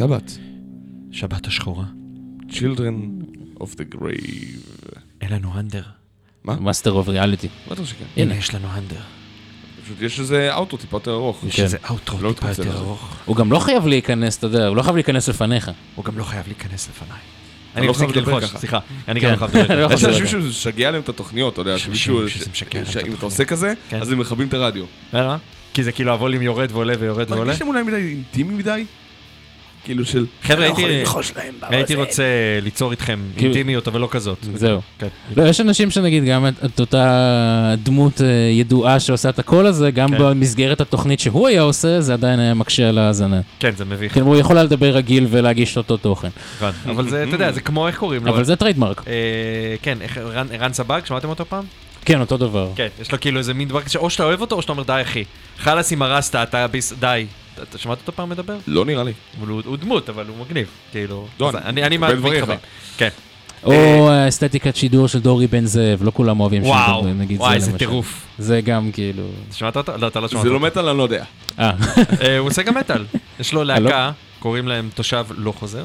[SPEAKER 1] סבת.
[SPEAKER 2] שבת השחורה.
[SPEAKER 1] Children of the Grave.
[SPEAKER 2] אין לנו אנדר.
[SPEAKER 3] מאסטר אוף ריאליטי.
[SPEAKER 1] בטח שכן.
[SPEAKER 2] הנה, יש לנו אנדר.
[SPEAKER 1] פשוט יש איזה אוטו טיפה יותר ארוך.
[SPEAKER 2] יש
[SPEAKER 3] כן.
[SPEAKER 2] איזה אאוטרו
[SPEAKER 1] לא
[SPEAKER 2] טיפה יותר. ארוך.
[SPEAKER 3] הוא גם לא חייב להיכנס, אתה יודע, הוא לא חייב להיכנס לפניך.
[SPEAKER 2] הוא גם לא חייב להיכנס לפניי.
[SPEAKER 1] לא
[SPEAKER 2] אני
[SPEAKER 1] חייב
[SPEAKER 2] מפסיק
[SPEAKER 1] לדבר
[SPEAKER 2] ללחוש,
[SPEAKER 1] ככה.
[SPEAKER 2] סליחה. אני
[SPEAKER 3] כן.
[SPEAKER 2] גם לא חייב לדבר <laughs>
[SPEAKER 3] לא
[SPEAKER 2] ככה.
[SPEAKER 1] יש אנשים
[SPEAKER 3] לכאן.
[SPEAKER 1] שזה משגע להם את התוכניות, אתה יודע,
[SPEAKER 2] יש
[SPEAKER 1] שמישהו, שאם אתה. עושה כזה,
[SPEAKER 2] כן.
[SPEAKER 1] אז הם מכבים את הרדיו.
[SPEAKER 2] למה? כי זה כאילו הווליום יורד ועולה ויורד ועולה?
[SPEAKER 1] מרגיש להם אולי מדי אינטימי מדי? כאילו של...
[SPEAKER 2] חבר'ה, הייתי-. רוצה ליצור איתכם
[SPEAKER 3] כאילו-
[SPEAKER 2] אינטימיות, אבל לא כזאת.
[SPEAKER 3] זהו.
[SPEAKER 2] כן.
[SPEAKER 3] לא, יש אנשים שנגיד גם את, אותה דמות אה, ידועה שעושה את הקול הזה, גם
[SPEAKER 2] כן.
[SPEAKER 3] במסגרת התוכנית שהוא היה עושה, זה עדיין היה מקשה על ההאזנה.
[SPEAKER 2] כן, זה מביך.
[SPEAKER 3] כאילו, הוא יכול היה לדבר רגיל ולהגיש אותו תוכן.
[SPEAKER 2] אבל זה, אתה יודע, זה כמו, איך קוראים לו?
[SPEAKER 3] אבל זה trademark.
[SPEAKER 2] אה, כן, איך- ערן- סבג, שמעתם אותו פעם?
[SPEAKER 3] כן, אותו דבר.
[SPEAKER 2] כן, יש לו כאילו איזה מין דבר כזה, או שאתה אוהב אותו או שאתה אומר די אחי. חלאס עם הרסטה, אתה ביס... די. אתה- שמעת אותו פעם מדבר?
[SPEAKER 1] לא נראה לי.
[SPEAKER 2] אבל הוא דמות, אבל הוא מגניב. כאילו...
[SPEAKER 1] לא, אני.
[SPEAKER 2] מתחבר. כן.
[SPEAKER 3] או האסתטיקת שידור של דורי בן זאב, לא כולם אוהבים
[SPEAKER 2] וואו,
[SPEAKER 3] שידור, נגיד
[SPEAKER 2] וואי,
[SPEAKER 3] זה
[SPEAKER 2] איזה
[SPEAKER 3] למשל.
[SPEAKER 2] טירוף.
[SPEAKER 3] זה גם כאילו...
[SPEAKER 2] שמעת אותו? לא, אתה לא שמעת
[SPEAKER 1] זה לא
[SPEAKER 2] אותו.
[SPEAKER 1] מטאל, אני לא יודע.
[SPEAKER 3] אה,
[SPEAKER 2] אה, הוא עושה גם מטאל. יש לו להקה, קוראים להם תושב לא חוזר.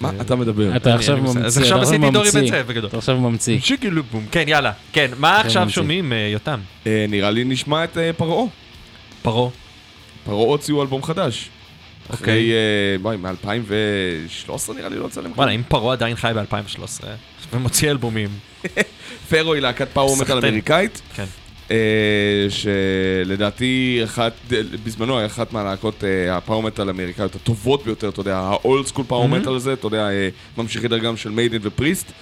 [SPEAKER 1] מה אתה מדבר?
[SPEAKER 3] אתה עכשיו. ממציא,
[SPEAKER 2] אז עכשיו עשיתי דורי. בן זאב בגדול.
[SPEAKER 3] אתה עכשיו ממציא.
[SPEAKER 2] שיקילו בום. כן, יאללה. כן, מה עכשיו. שומעים, אה, יותם?
[SPEAKER 1] אה, נראה לי נשמע את אה, Pharaoh.
[SPEAKER 2] Pharaoh.
[SPEAKER 1] Pharaoh הוציאו אלבום חדש.
[SPEAKER 2] אוקיי.
[SPEAKER 1] אחרי, אה, בואי, מ-2013 נראה לי לא יצא להם.
[SPEAKER 2] וואלה, אם פרעה עדיין חי ב-2013 ומוציא אלבומים. <laughs>
[SPEAKER 1] Pharaoh היא להקת power
[SPEAKER 2] metal.
[SPEAKER 1] אמריקאית.
[SPEAKER 2] כן.
[SPEAKER 1] אה, שלדעתי אחת, בזמנו היה אחת מהלהקות אה, ה power metal האמריקאיות הטובות ביותר, אתה יודע, ה old school
[SPEAKER 2] power.
[SPEAKER 1] metal הזה, אתה יודע, ממשיכי דרכם של מיידן ופריסט.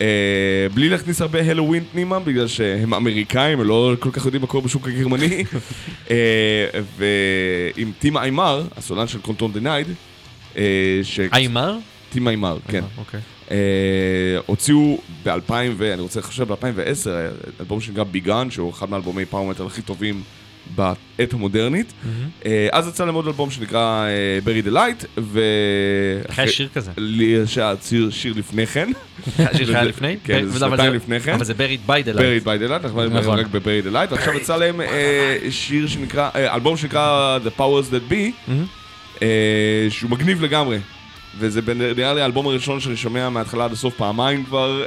[SPEAKER 1] אה, בלי להכניס הרבה הלואוין פנימה, בגלל שהם אמריקאים, הם לא כל כך יודעים מה קורה בשוק הגרמני. <laughs> אה, ועם Tim Aymar, הסולן של Control Denied, אה.
[SPEAKER 2] Aymar?
[SPEAKER 1] Tim Aymar, כן.
[SPEAKER 2] אוקיי.
[SPEAKER 1] אה, הוציאו ב-2000, ואני רוצה לחשב ב-2010, אלבום שנקרא Be Gone, שהוא אחד מאלבומי power metal הכי טובים בעת המודרנית. אה, אז יצא להם עוד אלבום שנקרא Bury the Light, ו...
[SPEAKER 2] היה שיר כזה?
[SPEAKER 1] לי יש שיר, שיר לפני כן, <laughs>
[SPEAKER 2] השיר היה לפני?
[SPEAKER 1] כן, זה שנתיים לפני כן.
[SPEAKER 2] אבל זה Buried by the
[SPEAKER 1] Buried by the Light, אנחנו מדברים
[SPEAKER 3] נכון.
[SPEAKER 1] רק ב Bury the Light, ועכשיו יצא להם אה, שיר שנקרא, אה, אלבום שנקרא The Powers That Be, אה, שהוא מגניב לגמרי. וזה נראה לי האלבום הראשון שאני שומע מההתחלה עד הסוף פעמיים כבר,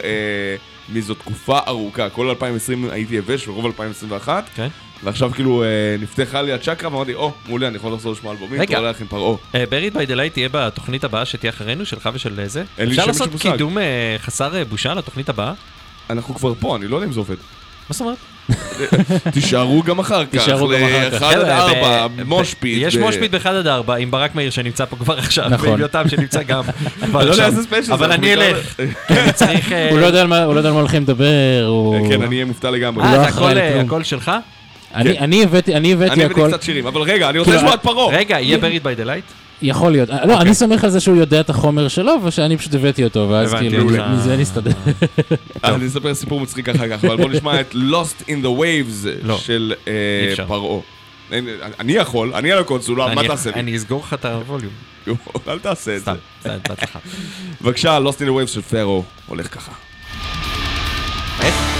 [SPEAKER 1] מזו תקופה ארוכה. כל 2020 הייתי יבש, ורוב 2021.
[SPEAKER 2] כן.
[SPEAKER 1] ועכשיו כאילו אה, נפתחה לי הצ'קרה, ואמרתי, או, מעולה, אני יכול לחזור לשמוע אלבומים. תודה לך עם Pharaoh.
[SPEAKER 2] Buried by the Light תהיה בתוכנית הבאה שתהיה אחרינו, שלך ושל זה?
[SPEAKER 1] אין לי
[SPEAKER 2] אפשר
[SPEAKER 1] שמץ
[SPEAKER 2] לעשות
[SPEAKER 1] של מושג.
[SPEAKER 2] קידום אה, חסר אה, בושה לתוכנית הבאה?
[SPEAKER 1] אנחנו כבר פה, אני לא יודע אם זה עובד.
[SPEAKER 2] מה זאת אומרת?
[SPEAKER 1] תישארו גם אחר כך,
[SPEAKER 3] תישארו גם אחר כך.
[SPEAKER 1] לאחד עד
[SPEAKER 2] חבר'ה,
[SPEAKER 1] ארבע,
[SPEAKER 2] ב-
[SPEAKER 1] Moshpit.
[SPEAKER 2] יש Moshpit ב-1 עד 4 עם ברק מאיר שנמצא פה כבר עכשיו,
[SPEAKER 3] נכון.
[SPEAKER 2] ועם יותם שנמצא גם
[SPEAKER 1] לא זה,
[SPEAKER 2] אבל אני אלך, <laughs> צריך... אה,
[SPEAKER 3] הוא לא יודע על מה- הוא לא יודע על מה הולכים לדבר, הוא...
[SPEAKER 1] כן, אני אהיה מופתע לגמרי.
[SPEAKER 2] אה,
[SPEAKER 3] לא
[SPEAKER 2] זה הכל, אה. הכל שלך?
[SPEAKER 3] אני- אני הבאתי, אני הבאתי
[SPEAKER 1] אני הבאתי
[SPEAKER 3] הכל,
[SPEAKER 1] קצת שירים, אבל רגע, אני רוצה
[SPEAKER 3] כאילו,
[SPEAKER 1] לשמוע את Pharaoh.
[SPEAKER 2] רגע, יהיה Buried by the Light?
[SPEAKER 3] יכול להיות. לא, אני סומך על זה שהוא יודע את החומר שלו, ושאני פשוט הבאתי אותו, ואז
[SPEAKER 2] הבנתי,
[SPEAKER 3] כאילו. מזה נסתדר.
[SPEAKER 1] אני אספר סיפור מצחיק אחר כך, אבל בוא נשמע את Lost in the Waves
[SPEAKER 2] לא.
[SPEAKER 1] של אה,
[SPEAKER 2] אפשר.
[SPEAKER 1] Pharaoh. אין- אני יכול, אני על הקונסולה, מה תעשה לי?
[SPEAKER 2] אני אסגור לך את הווליום. <laughs>
[SPEAKER 1] אל תעשה את זה.
[SPEAKER 2] סתם, סתם, בהצלחה.
[SPEAKER 1] בבקשה, Lost in the Waves של פרו, הולך ככה.
[SPEAKER 5] The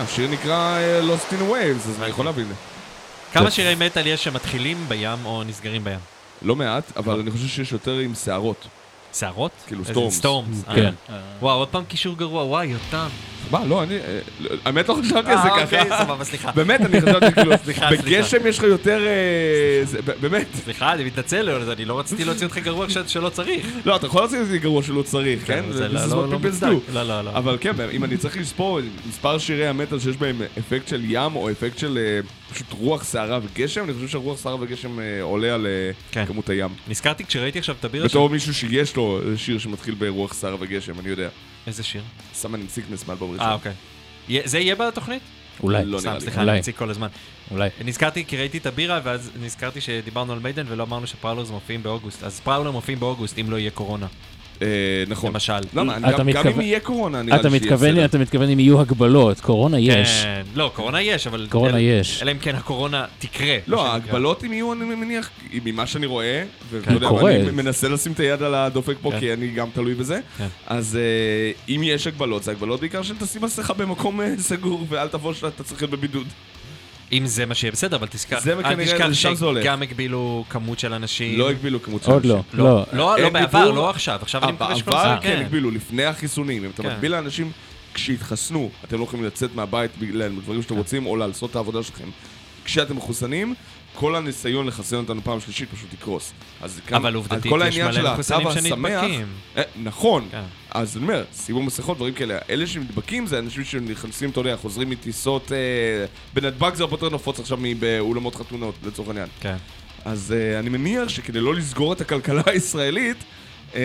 [SPEAKER 1] השיר נקרא אה, Lost in Waves, אז אני יכול להבין.
[SPEAKER 2] כמה שירי מטאל יש שמתחילים בים או נסגרים בים?
[SPEAKER 1] לא מעט, אבל אני חושב שיש יותר עם שערות.
[SPEAKER 2] שערות?
[SPEAKER 1] כאילו. storms.
[SPEAKER 2] אה.
[SPEAKER 3] כן.
[SPEAKER 2] וואו, עוד פעם קישור גרוע, וואי, יותם.
[SPEAKER 1] מה, לא, אני... אה, לא, האמת לא חשבתי על זה
[SPEAKER 2] אה, אוקיי,
[SPEAKER 1] ככה.
[SPEAKER 2] סבבה, סליחה. <laughs>
[SPEAKER 1] באמת, אני חשבתי <laughs> כאילו,
[SPEAKER 2] סליחה,
[SPEAKER 1] בגשם יש לך יותר... אה, זה- באמת.
[SPEAKER 2] סליחה, אני מתנצל, אני לא רציתי להוציא אותך גרוע שלא צריך. <laughs>
[SPEAKER 1] לא, אתה יכול את זה גרוע שלא צריך, כן?
[SPEAKER 2] זה
[SPEAKER 1] This
[SPEAKER 2] לא- לא- לא מוצדק.
[SPEAKER 1] do.
[SPEAKER 2] לא, לא, לא.
[SPEAKER 1] אבל כן, אם אני צריך לספור מספר שירי המטאל שיש בהם אפקט של ים או אפקט של אה, פשוט רוח סערה וגשם, אני חושב שרוח סערה וגשם אה, עולה על אה,
[SPEAKER 2] כן.
[SPEAKER 1] כמות הים.
[SPEAKER 2] נזכרתי כשראיתי עכשיו את הבירה
[SPEAKER 1] בתור מישהו שיש לו שיר שמתחיל ברוח סערה וגשם, אני יודע.
[SPEAKER 2] איזה שיר?
[SPEAKER 1] סמן עם סיקנס מאלבום ראשון.
[SPEAKER 2] אה, אוקיי. יה- זה יהיה בתוכנית?
[SPEAKER 3] אולי.
[SPEAKER 1] לא נראה
[SPEAKER 2] סתם,
[SPEAKER 1] לי.
[SPEAKER 2] סליחה,
[SPEAKER 3] אולי.
[SPEAKER 2] אני מציג כל הזמן.
[SPEAKER 3] אולי.
[SPEAKER 2] נזכרתי כי ראיתי את הבירה, ואז נזכרתי שדיברנו על מיידן ולא אמרנו שפראולרס מופיעים באוגוסט. אז פראולר מופיעים באוגוסט אם לא יהיה קורונה,
[SPEAKER 1] נכון.
[SPEAKER 2] למשל.
[SPEAKER 1] למה? גם- אם יהיה קורונה, נראה לי
[SPEAKER 3] אתה
[SPEAKER 1] שיהיה בסדר.
[SPEAKER 3] אתה מתכוון אם יהיו הגבלות, קורונה יש.
[SPEAKER 2] כן. לא, קורונה יש, אבל...
[SPEAKER 3] קורונה יש.
[SPEAKER 2] אלא אם כן הקורונה תקרה.
[SPEAKER 1] לא. ההגבלות אם יהיו, אני מניח, ממה שאני רואה,
[SPEAKER 3] כן.
[SPEAKER 1] ואני מנסה לשים את היד על הדופק פה,
[SPEAKER 2] כן.
[SPEAKER 1] כי אני גם תלוי בזה,
[SPEAKER 2] כן.
[SPEAKER 1] אז אה, אם יש הגבלות, זה הגבלות בעיקר של תשים מסכה במקום אה, סגור, ואל תבוא שאתה צריך להיות בבידוד.
[SPEAKER 2] אם זה מה שיהיה בסדר, אבל תזכר,
[SPEAKER 1] זה
[SPEAKER 2] אל
[SPEAKER 1] כנראה,
[SPEAKER 2] תשכח
[SPEAKER 1] לשם זה הולך.
[SPEAKER 2] שגם הגבילו כמות של אנשים.
[SPEAKER 1] לא הגבילו כמות של
[SPEAKER 3] עוד לא.
[SPEAKER 1] אנשים.
[SPEAKER 2] לא,
[SPEAKER 3] לא.
[SPEAKER 2] לא, לא
[SPEAKER 1] אין
[SPEAKER 2] בעבר, לא עכשיו. עכשיו אני מקווה שכל
[SPEAKER 1] בעבר
[SPEAKER 2] זה,
[SPEAKER 1] כן הגבילו, לפני החיסונים. אם אתה
[SPEAKER 2] כן.
[SPEAKER 1] מגביל לאנשים כשהתחסנו, אתם לא יכולים לצאת מהבית בגלל דברים שאתם רוצים, או לעשות את העבודה שלכם. כשאתם מחוסנים, כל הניסיון לחסן אותנו פעם שלישית פשוט יקרוס. אז כאן,
[SPEAKER 2] אבל עובדתית, יש מלא מחוסנים שנדבקים.
[SPEAKER 1] אה, נכון.
[SPEAKER 2] כן.
[SPEAKER 1] אז אני אומר, שימו מסכות, דברים כאלה. אלה שנדבקים זה אנשים שנכנסים, אתה יודע, חוזרים מטיסות... אה, בנתב"ג זה הרבה יותר נפוץ עכשיו מבאולמות חתונות, לצורך העניין.
[SPEAKER 2] כן.
[SPEAKER 1] אז אה, אני מניח שכדי לא לסגור את הכלכלה <laughs> הישראלית, אה,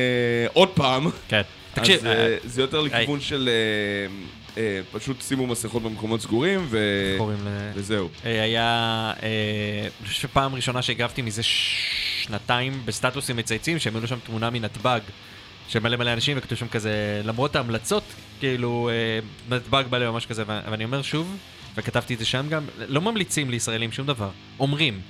[SPEAKER 1] עוד פעם,
[SPEAKER 2] כן. תקשיב,
[SPEAKER 1] אז אה, זה יותר. לכיוון של אה, אה, פשוט שימו מסכות במקומות סגורים ו...
[SPEAKER 2] ל...
[SPEAKER 1] וזהו.
[SPEAKER 2] אה, היה, אה, אני חושב שפעם ראשונה שהגבתי מזה שנתיים בסטטוסים מצייצים, שהם העלו שם תמונה מנתב"ג, של מלא אנשים, וכתוב שם כזה, למרות ההמלצות, כאילו, אה, נתב"ג מלא ממש כזה, ואני אומר שוב, וכתבתי את זה שם גם, לא ממליצים לישראלים שום דבר, אומרים.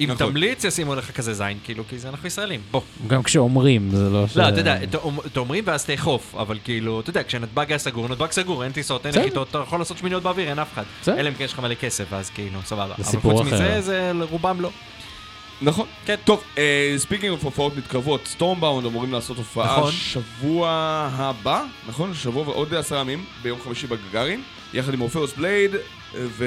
[SPEAKER 2] אם
[SPEAKER 1] נכון.
[SPEAKER 2] תמליץ, ישימו לך כזה זין, כאילו, כי זה אנחנו ישראלים, בוא.
[SPEAKER 3] גם כשאומרים, זה לא ש...
[SPEAKER 2] לא, אתה יודע, ת- אומ- ת- אומרים ואז תאכוף, אבל כאילו, אתה יודע, כשנתב"ג היה סגור, נתב"ג סגור, אין טיסות, אין. נחיתות, אתה יכול לעשות שמיניות באוויר, אין אף אחד. אלא אם כן יש לך מלא כסף, אז כאילו, סבבה. אבל
[SPEAKER 3] סיפור
[SPEAKER 2] חוץ
[SPEAKER 3] אחר.
[SPEAKER 2] מזה, זה רובם לא.
[SPEAKER 1] נכון.
[SPEAKER 2] כן.
[SPEAKER 1] טוב, speaking of הופעות מתקרבות, Stormbound אמורים לעשות הופעה
[SPEAKER 2] נכון.
[SPEAKER 1] שבוע הבא, נכון? שבוע ועוד עשרה ימים, ביום חמישי בגגארין, יחד עם Orpheus Blade, ו...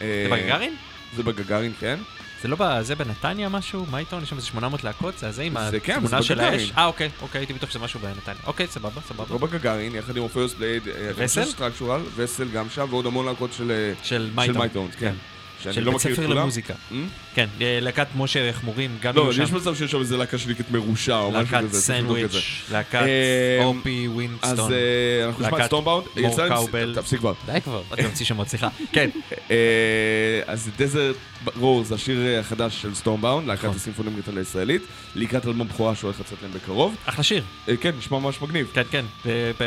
[SPEAKER 1] אה,
[SPEAKER 2] זה בגגארין?
[SPEAKER 1] זה בגגארין, כן.
[SPEAKER 2] זה לא ב... זה בנתניה משהו? מה איתו? יש שם איזה 800 להקות? זה הזה עם
[SPEAKER 1] זה כן,
[SPEAKER 2] התמונה של. האש? אה, אוקיי, אוקיי, הייתי בטוח שזה משהו בנתניה. אוקיי, סבבה, סבבה.
[SPEAKER 1] לא בגגארין, יחד עם אורפאוס בלייד, אה,
[SPEAKER 2] וסל?
[SPEAKER 1] וסל גם שם, ועוד המון להקות של אה,
[SPEAKER 2] של
[SPEAKER 1] של
[SPEAKER 2] מייטון.
[SPEAKER 1] כן.
[SPEAKER 2] של
[SPEAKER 1] לא
[SPEAKER 2] בית ספר. למוזיקה.
[SPEAKER 1] Hmm?
[SPEAKER 2] כן, אה, להקת משה חמורים, גם
[SPEAKER 1] לא. יש מצב שיש שם איזה להקה שנקראת מרושע או משהו
[SPEAKER 2] להקת
[SPEAKER 1] כזה. זה.
[SPEAKER 2] סנדוויץ', להקת
[SPEAKER 1] אה,
[SPEAKER 2] אופי
[SPEAKER 1] אז
[SPEAKER 2] Winston.
[SPEAKER 1] אה, אנחנו נשמע את
[SPEAKER 2] להקת
[SPEAKER 1] Stormbound. more
[SPEAKER 2] cowbell.
[SPEAKER 1] תפסיק כבר.
[SPEAKER 3] די כבר.
[SPEAKER 2] אתה ממציא שמות, סליחה. <laughs> כן,
[SPEAKER 1] אז Desert Roar זה השיר החדש של Stormbound, להקת
[SPEAKER 2] נכון.
[SPEAKER 1] הסימפונית הישראלית, לקראת אלבום בכורה שהולך לצאת להם בקרוב.
[SPEAKER 2] אחלה שיר.
[SPEAKER 1] כן, נשמע ממש מגניב.
[SPEAKER 2] כן, כן.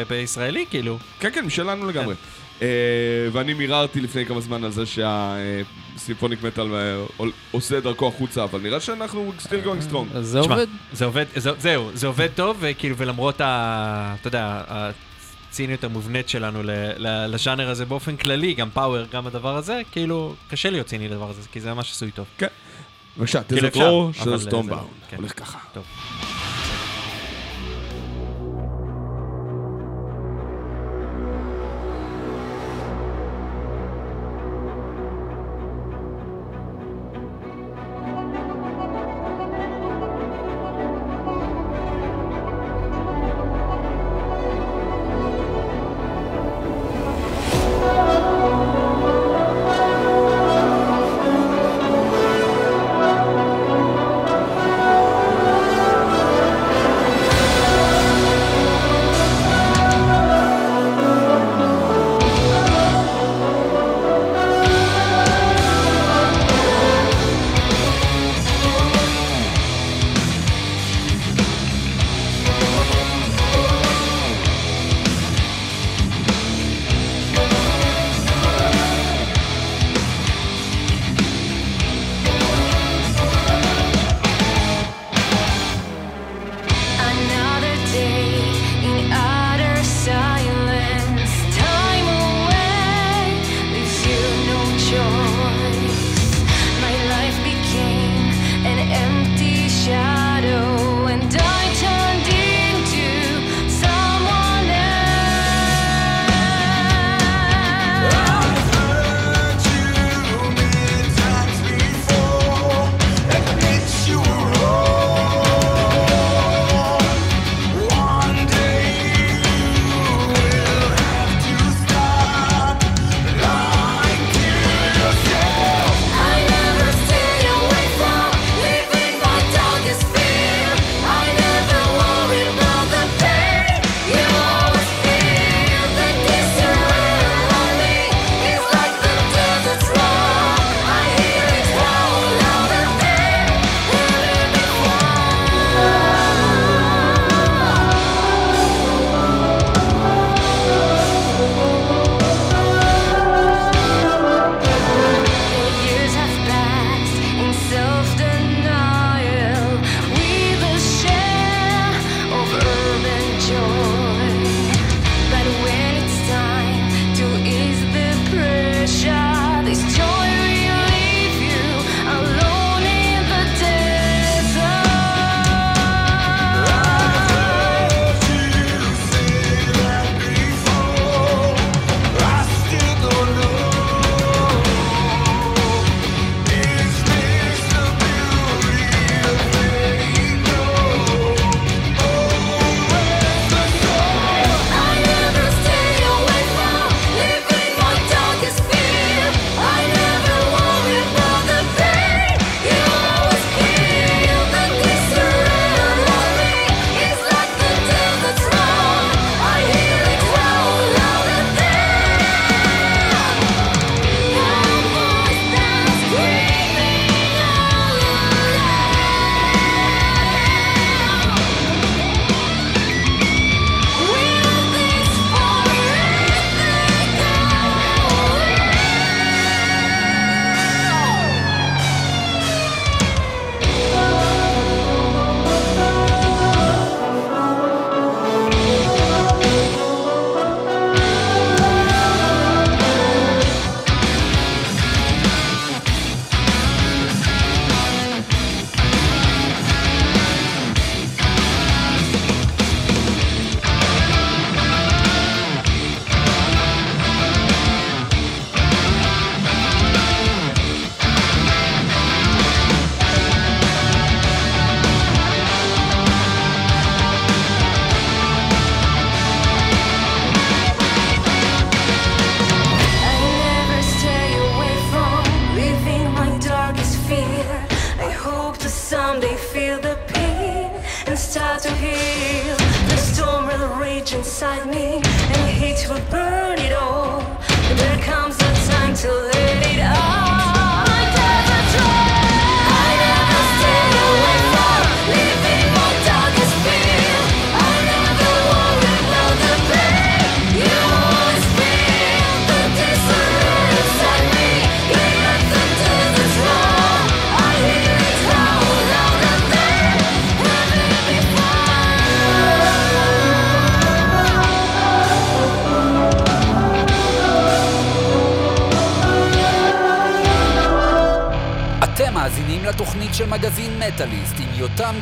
[SPEAKER 2] בישראלי, כאילו.
[SPEAKER 1] כן, כן, משלנו לגמרי. אה, ואני מיררתי לפני כמה זמן על זה שה symphonic metal אה, עושה דרכו החוצה, אבל נראה שאנחנו still going strong.
[SPEAKER 3] זה עובד.
[SPEAKER 2] זה עובד, זה- זהו, זה עובד טוב, וכאילו, ולמרות ה... אתה יודע, הציניות המובנית שלנו לז'אנר הזה באופן כללי, גם power, גם הדבר הזה, כאילו, קשה להיות ציני לדבר הזה, כי זה ממש עשוי טוב.
[SPEAKER 1] בבקשה,
[SPEAKER 2] כאילו
[SPEAKER 1] Desert
[SPEAKER 2] אפשר,
[SPEAKER 1] רור
[SPEAKER 2] אבל
[SPEAKER 1] של
[SPEAKER 2] זה-
[SPEAKER 1] Stormbound.
[SPEAKER 2] כן.
[SPEAKER 1] הולך ככה.
[SPEAKER 2] טוב.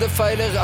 [SPEAKER 6] Landepfeile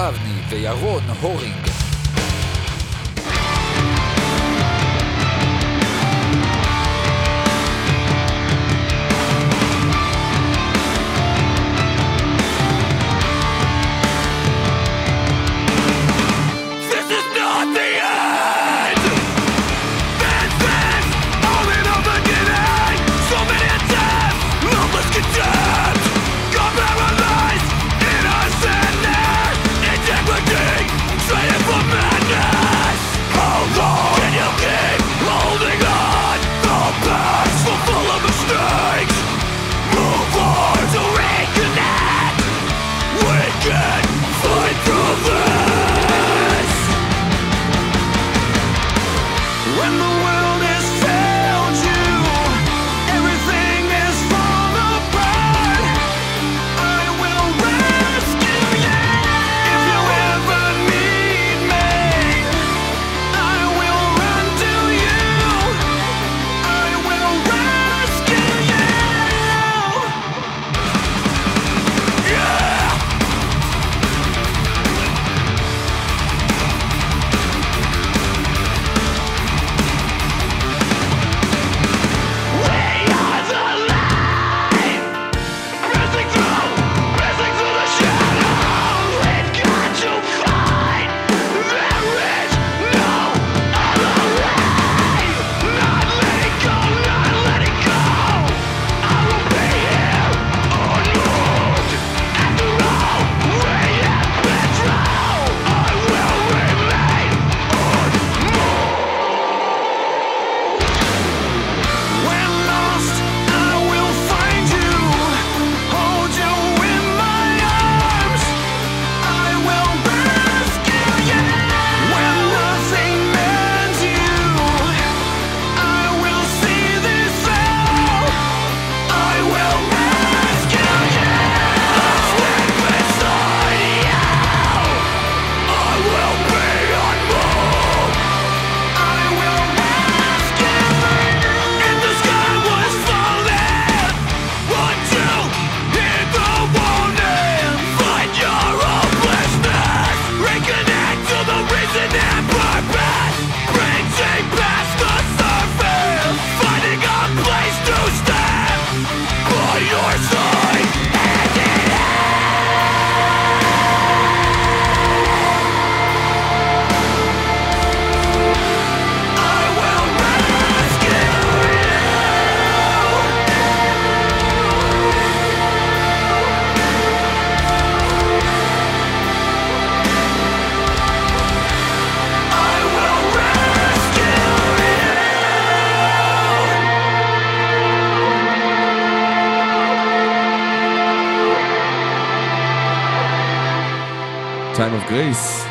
[SPEAKER 6] גרייס,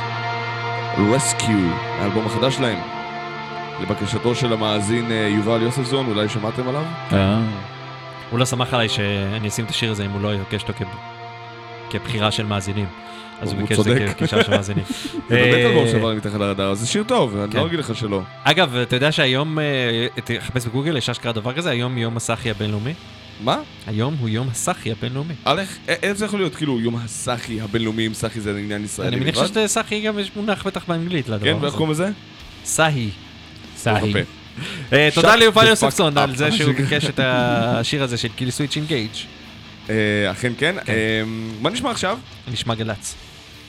[SPEAKER 6] רסקיו, האלבום החדש שלהם. לבקשתו של המאזין אה, יובל יוספזון, אולי שמעתם עליו?
[SPEAKER 3] אה.
[SPEAKER 2] הוא לא סמך עליי שאני אשים את השיר הזה אם הוא לא יבקש אותו כבחירה של מאזינים. אז הוא ביקש את זה כבקשה של מאזינים. <laughs>
[SPEAKER 6] זה באמת
[SPEAKER 2] אה,
[SPEAKER 6] אלבום שעבר מתחת לרדאר, זה שיר טוב, אני
[SPEAKER 2] כן.
[SPEAKER 6] לא אגיד לך שלא.
[SPEAKER 2] אגב, אתה יודע שהיום, אה, תחפש בגוגל, יש אשכרה דבר כזה, היום יום הסאחי הבינלאומי.
[SPEAKER 6] מה?
[SPEAKER 2] היום הוא יום הסאחי הבינלאומי.
[SPEAKER 6] איך, זה יכול להיות? כאילו, יום הסאחי הבינלאומי, אם סאחי זה עניין ישראלי.
[SPEAKER 2] אני מניח שסאחי גם יש מונח בטח באנגלית לדבר הזה.
[SPEAKER 6] כן, ואיך קוראים לזה?
[SPEAKER 2] סאהי.
[SPEAKER 3] סאהי.
[SPEAKER 6] אוקיי.
[SPEAKER 2] אה, תודה ליובל יוספסון על זה שהוא ביקש את השיר הזה של Killswitch
[SPEAKER 6] Engage. אכן כן.
[SPEAKER 2] כן.
[SPEAKER 6] אה, מה נשמע עכשיו?
[SPEAKER 2] נשמע גל"צ.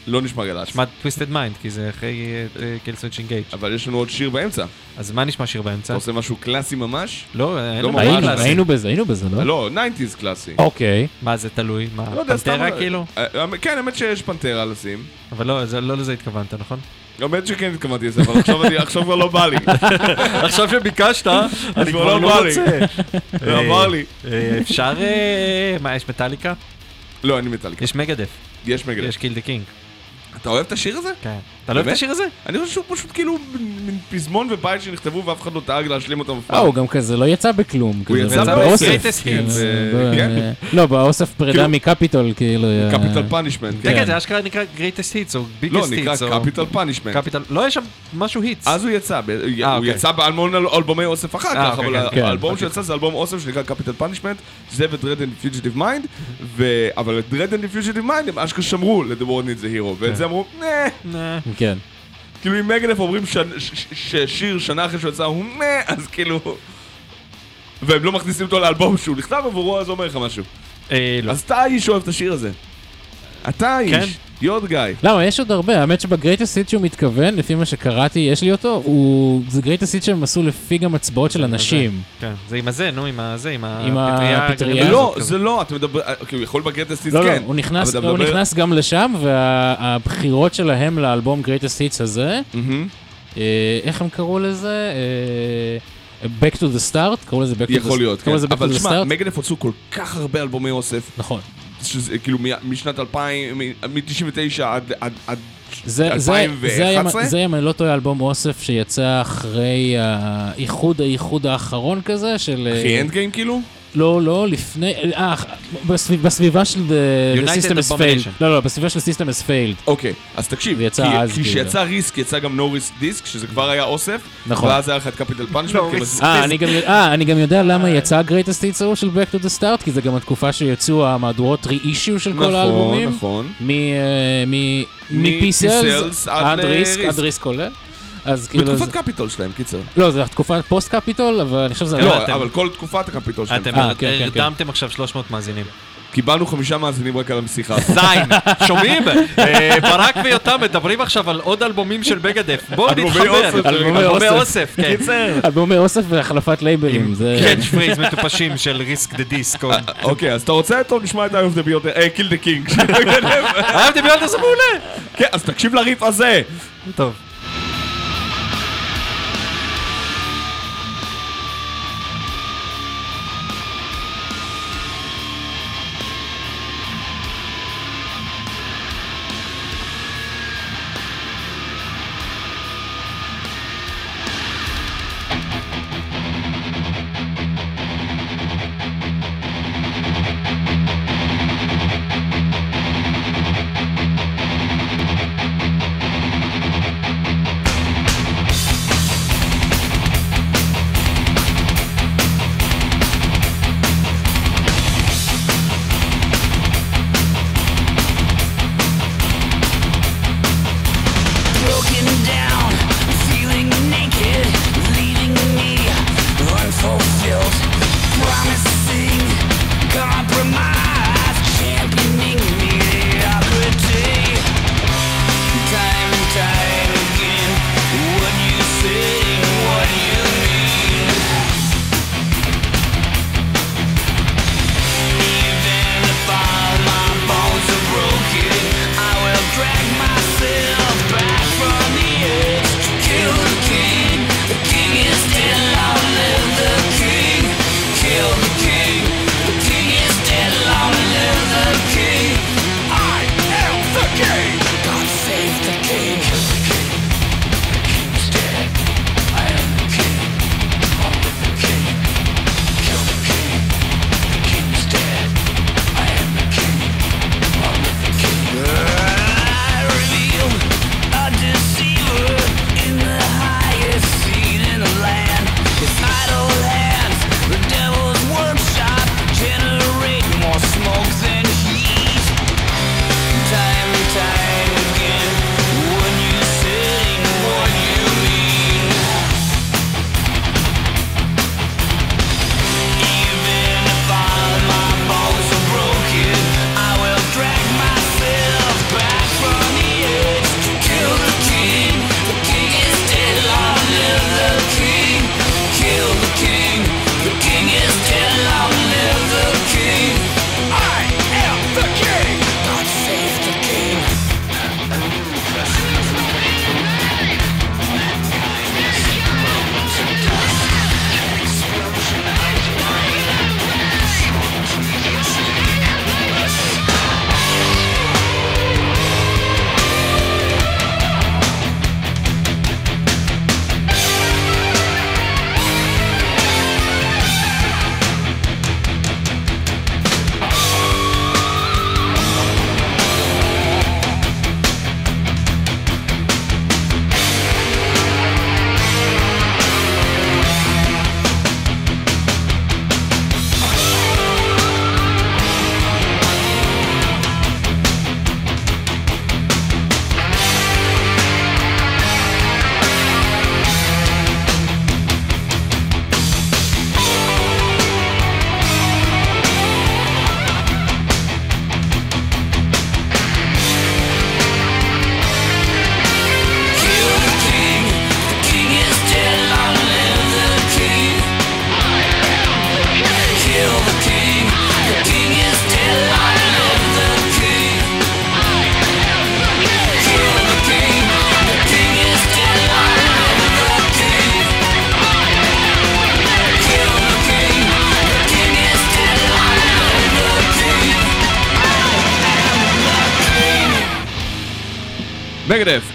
[SPEAKER 1] לא נשמע גל"צ.
[SPEAKER 2] נשמע Twisted Mind, כי זה אחרי אה, Killswitch Engage.
[SPEAKER 1] אבל יש לנו עוד שיר באמצע.
[SPEAKER 2] אז מה נשמע שיר
[SPEAKER 1] אתה
[SPEAKER 2] באמצע?
[SPEAKER 1] עושה משהו קלאסי ממש?
[SPEAKER 2] לא, אין
[SPEAKER 1] לא
[SPEAKER 3] היינו, בזה, היינו בזה, לא?
[SPEAKER 1] לא, 90's קלאסי.
[SPEAKER 3] אוקיי.
[SPEAKER 2] מה זה תלוי? מה,
[SPEAKER 1] לא.
[SPEAKER 2] Pantera כאילו?
[SPEAKER 1] אה, אה, כן, האמת שיש Pantera לשים.
[SPEAKER 2] אבל לא, זה- לא לזה התכוונת, נכון?
[SPEAKER 1] האמת שכן התכוונתי לזה, אבל עכשיו אני- עכשיו כבר לא בא לי. <laughs>
[SPEAKER 2] עכשיו שביקשת, אני
[SPEAKER 1] כבר <laughs> לא בא לי. לא עבר לי.
[SPEAKER 2] אפשר... אה, מה, יש מטאליקה?
[SPEAKER 1] לא, אין לי מטאליקה.
[SPEAKER 2] יש Megadeth,
[SPEAKER 1] יש Megadeth.
[SPEAKER 2] יש Kill the King.
[SPEAKER 1] אתה אוהב את השיר הזה?
[SPEAKER 2] כן. אתה לא אוהב את? השיר הזה?
[SPEAKER 1] אני חושב שהוא פשוט כאילו מין פזמון ובית שנכתבו ואף אחד לא דאג להשלים אותם אף
[SPEAKER 3] אה,
[SPEAKER 1] פעם.
[SPEAKER 3] הוא גם כזה לא יצא בכלום. כזה,
[SPEAKER 1] יצא
[SPEAKER 3] באוסף,
[SPEAKER 2] Greatest
[SPEAKER 1] Hits,
[SPEAKER 3] ב-
[SPEAKER 1] כן.
[SPEAKER 3] לא, באוסף פרידה
[SPEAKER 1] כאילו-
[SPEAKER 3] מקפיטול, כאילו. אה,
[SPEAKER 1] קפיטל פאנישמנט.
[SPEAKER 2] כן, כן, זה אשכרה נקרא greatest hits או biggest hits.
[SPEAKER 1] לא, נקרא Capitol Punishment.
[SPEAKER 2] Capitol, לא, יש שם משהו hits.
[SPEAKER 1] אז הוא יצא, הוא
[SPEAKER 2] אוקיי.
[SPEAKER 1] יצא באלבום אלבומי אוסף אחר
[SPEAKER 2] אה,
[SPEAKER 1] כך,
[SPEAKER 2] אוקיי,
[SPEAKER 1] אבל
[SPEAKER 2] כן,
[SPEAKER 3] כן.
[SPEAKER 1] האלבום שיצא זה אלבום אוסף שנקרא Capitol Punishment, זה ו-Dread and Fugitive Mind, ו- אבל את Dread and Fugitive Mind הם אשכרה שמרו ל-The World Needs a Hero, ואת זה אמרו, נה.
[SPEAKER 3] כן.
[SPEAKER 1] כאילו אם Megadeth אומרים ששיר שנה אחרי שהוא יצא הוא נה, אז כאילו... והם לא מכניסים אותו לאלבום שהוא נכתב עבורו, אז אומר לך משהו.
[SPEAKER 2] אה, לא.
[SPEAKER 1] אז אתה האיש שאוהב את השיר הזה. אתה האיש,
[SPEAKER 2] כן.
[SPEAKER 1] You're the guy.
[SPEAKER 3] למה, יש עוד הרבה, האמת שב greatest hit שהוא מתכוון, לפי מה שקראתי, יש לי אותו, הוא... זה greatest hit שהם עשו לפי גם הצבעות של אנשים.
[SPEAKER 2] כן, זה עם הזה, נו, עם הזה, עם הפטריה.
[SPEAKER 1] לא. זה לא, אתה מדבר, כאילו יכול ב greatest
[SPEAKER 3] לא, לא,
[SPEAKER 1] כן.
[SPEAKER 3] הוא נכנס, הוא גם לשם, והבחירות שלהם לאלבום greatest hits הזה. אה, איך הם קראו לזה? אה, Back to the Start? קראו לזה Back to the
[SPEAKER 1] יכול להיות, כן. אבל תשמע,
[SPEAKER 3] Start?
[SPEAKER 1] Megadeth הוצאו כל כך הרבה אלבומי אוסף,
[SPEAKER 3] נכון.
[SPEAKER 1] שזה כאילו משנת 2000, מ-99 עד עד- עד
[SPEAKER 3] זה, זה, זה, היה,
[SPEAKER 1] 2011?
[SPEAKER 3] זה אם אני לא טועה, אלבום אוסף שיצא אחרי האיחוד, האיחוד האחרון כזה של... אה,
[SPEAKER 1] אחי Endgame כאילו?
[SPEAKER 3] לא, לא, לפני... אה, בסביב, בסביבה של The, System has
[SPEAKER 2] Abominations.
[SPEAKER 3] failed. לא, לא, בסביבה של System has failed.
[SPEAKER 1] אוקיי, אז תקשיב, כי-
[SPEAKER 3] אז,
[SPEAKER 1] כי
[SPEAKER 3] כאילו.
[SPEAKER 1] כשיצא Risk יצא גם No Risk Disc, שזה כבר היה אוסף,
[SPEAKER 3] נכון.
[SPEAKER 1] ואז היה לך את Capitol Punishment,
[SPEAKER 3] אה, אני גם, אה, אני גם יודע למה יצא ה-Greatest Hits ההוא של Back to the Start, כי זה גם התקופה שיצאו המהדורות re-issue של כל האלבומים.
[SPEAKER 1] נכון,
[SPEAKER 3] מ- אה, מ-
[SPEAKER 1] מ-Peace
[SPEAKER 3] Sells
[SPEAKER 1] מ-Peace
[SPEAKER 3] Sells עד
[SPEAKER 1] Risk.
[SPEAKER 3] עד Risk כולל. אז כאילו...
[SPEAKER 1] בתקופת קפיטול שלהם, קיצר.
[SPEAKER 3] לא, זה תקופת פוסט קפיטול, אבל אני חושב שזה...
[SPEAKER 1] לא,
[SPEAKER 2] אתם-
[SPEAKER 1] אבל כל תקופת הקפיטול שלהם.
[SPEAKER 2] אתם
[SPEAKER 3] אה, כן, כן, כן.
[SPEAKER 2] הרדמתם עכשיו 300 מאזינים.
[SPEAKER 1] קיבלנו חמישה מאזינים רק על השיחה. <laughs>
[SPEAKER 2] זין, שומעים? אה, ברק ויותם מדברים עכשיו על עוד אלבומים של Megadeth. בואו
[SPEAKER 1] אלבומי
[SPEAKER 2] נתחבר.
[SPEAKER 1] אוסף.
[SPEAKER 3] אלבומי
[SPEAKER 2] אלבומי
[SPEAKER 3] אוסף.
[SPEAKER 2] כן.
[SPEAKER 3] אלבומי אוסף והחלפת לייבלים, זה...
[SPEAKER 2] catchphrase מטופשים של Risk the Disc.
[SPEAKER 1] אוקיי, אז אתה רוצה? טוב, נשמע את אהוב דה ביותר, אה, Kill the King.
[SPEAKER 2] אהבתי ביותר זה מעולה.
[SPEAKER 1] כן, אז תקשיב לריף הזה.
[SPEAKER 2] טוב.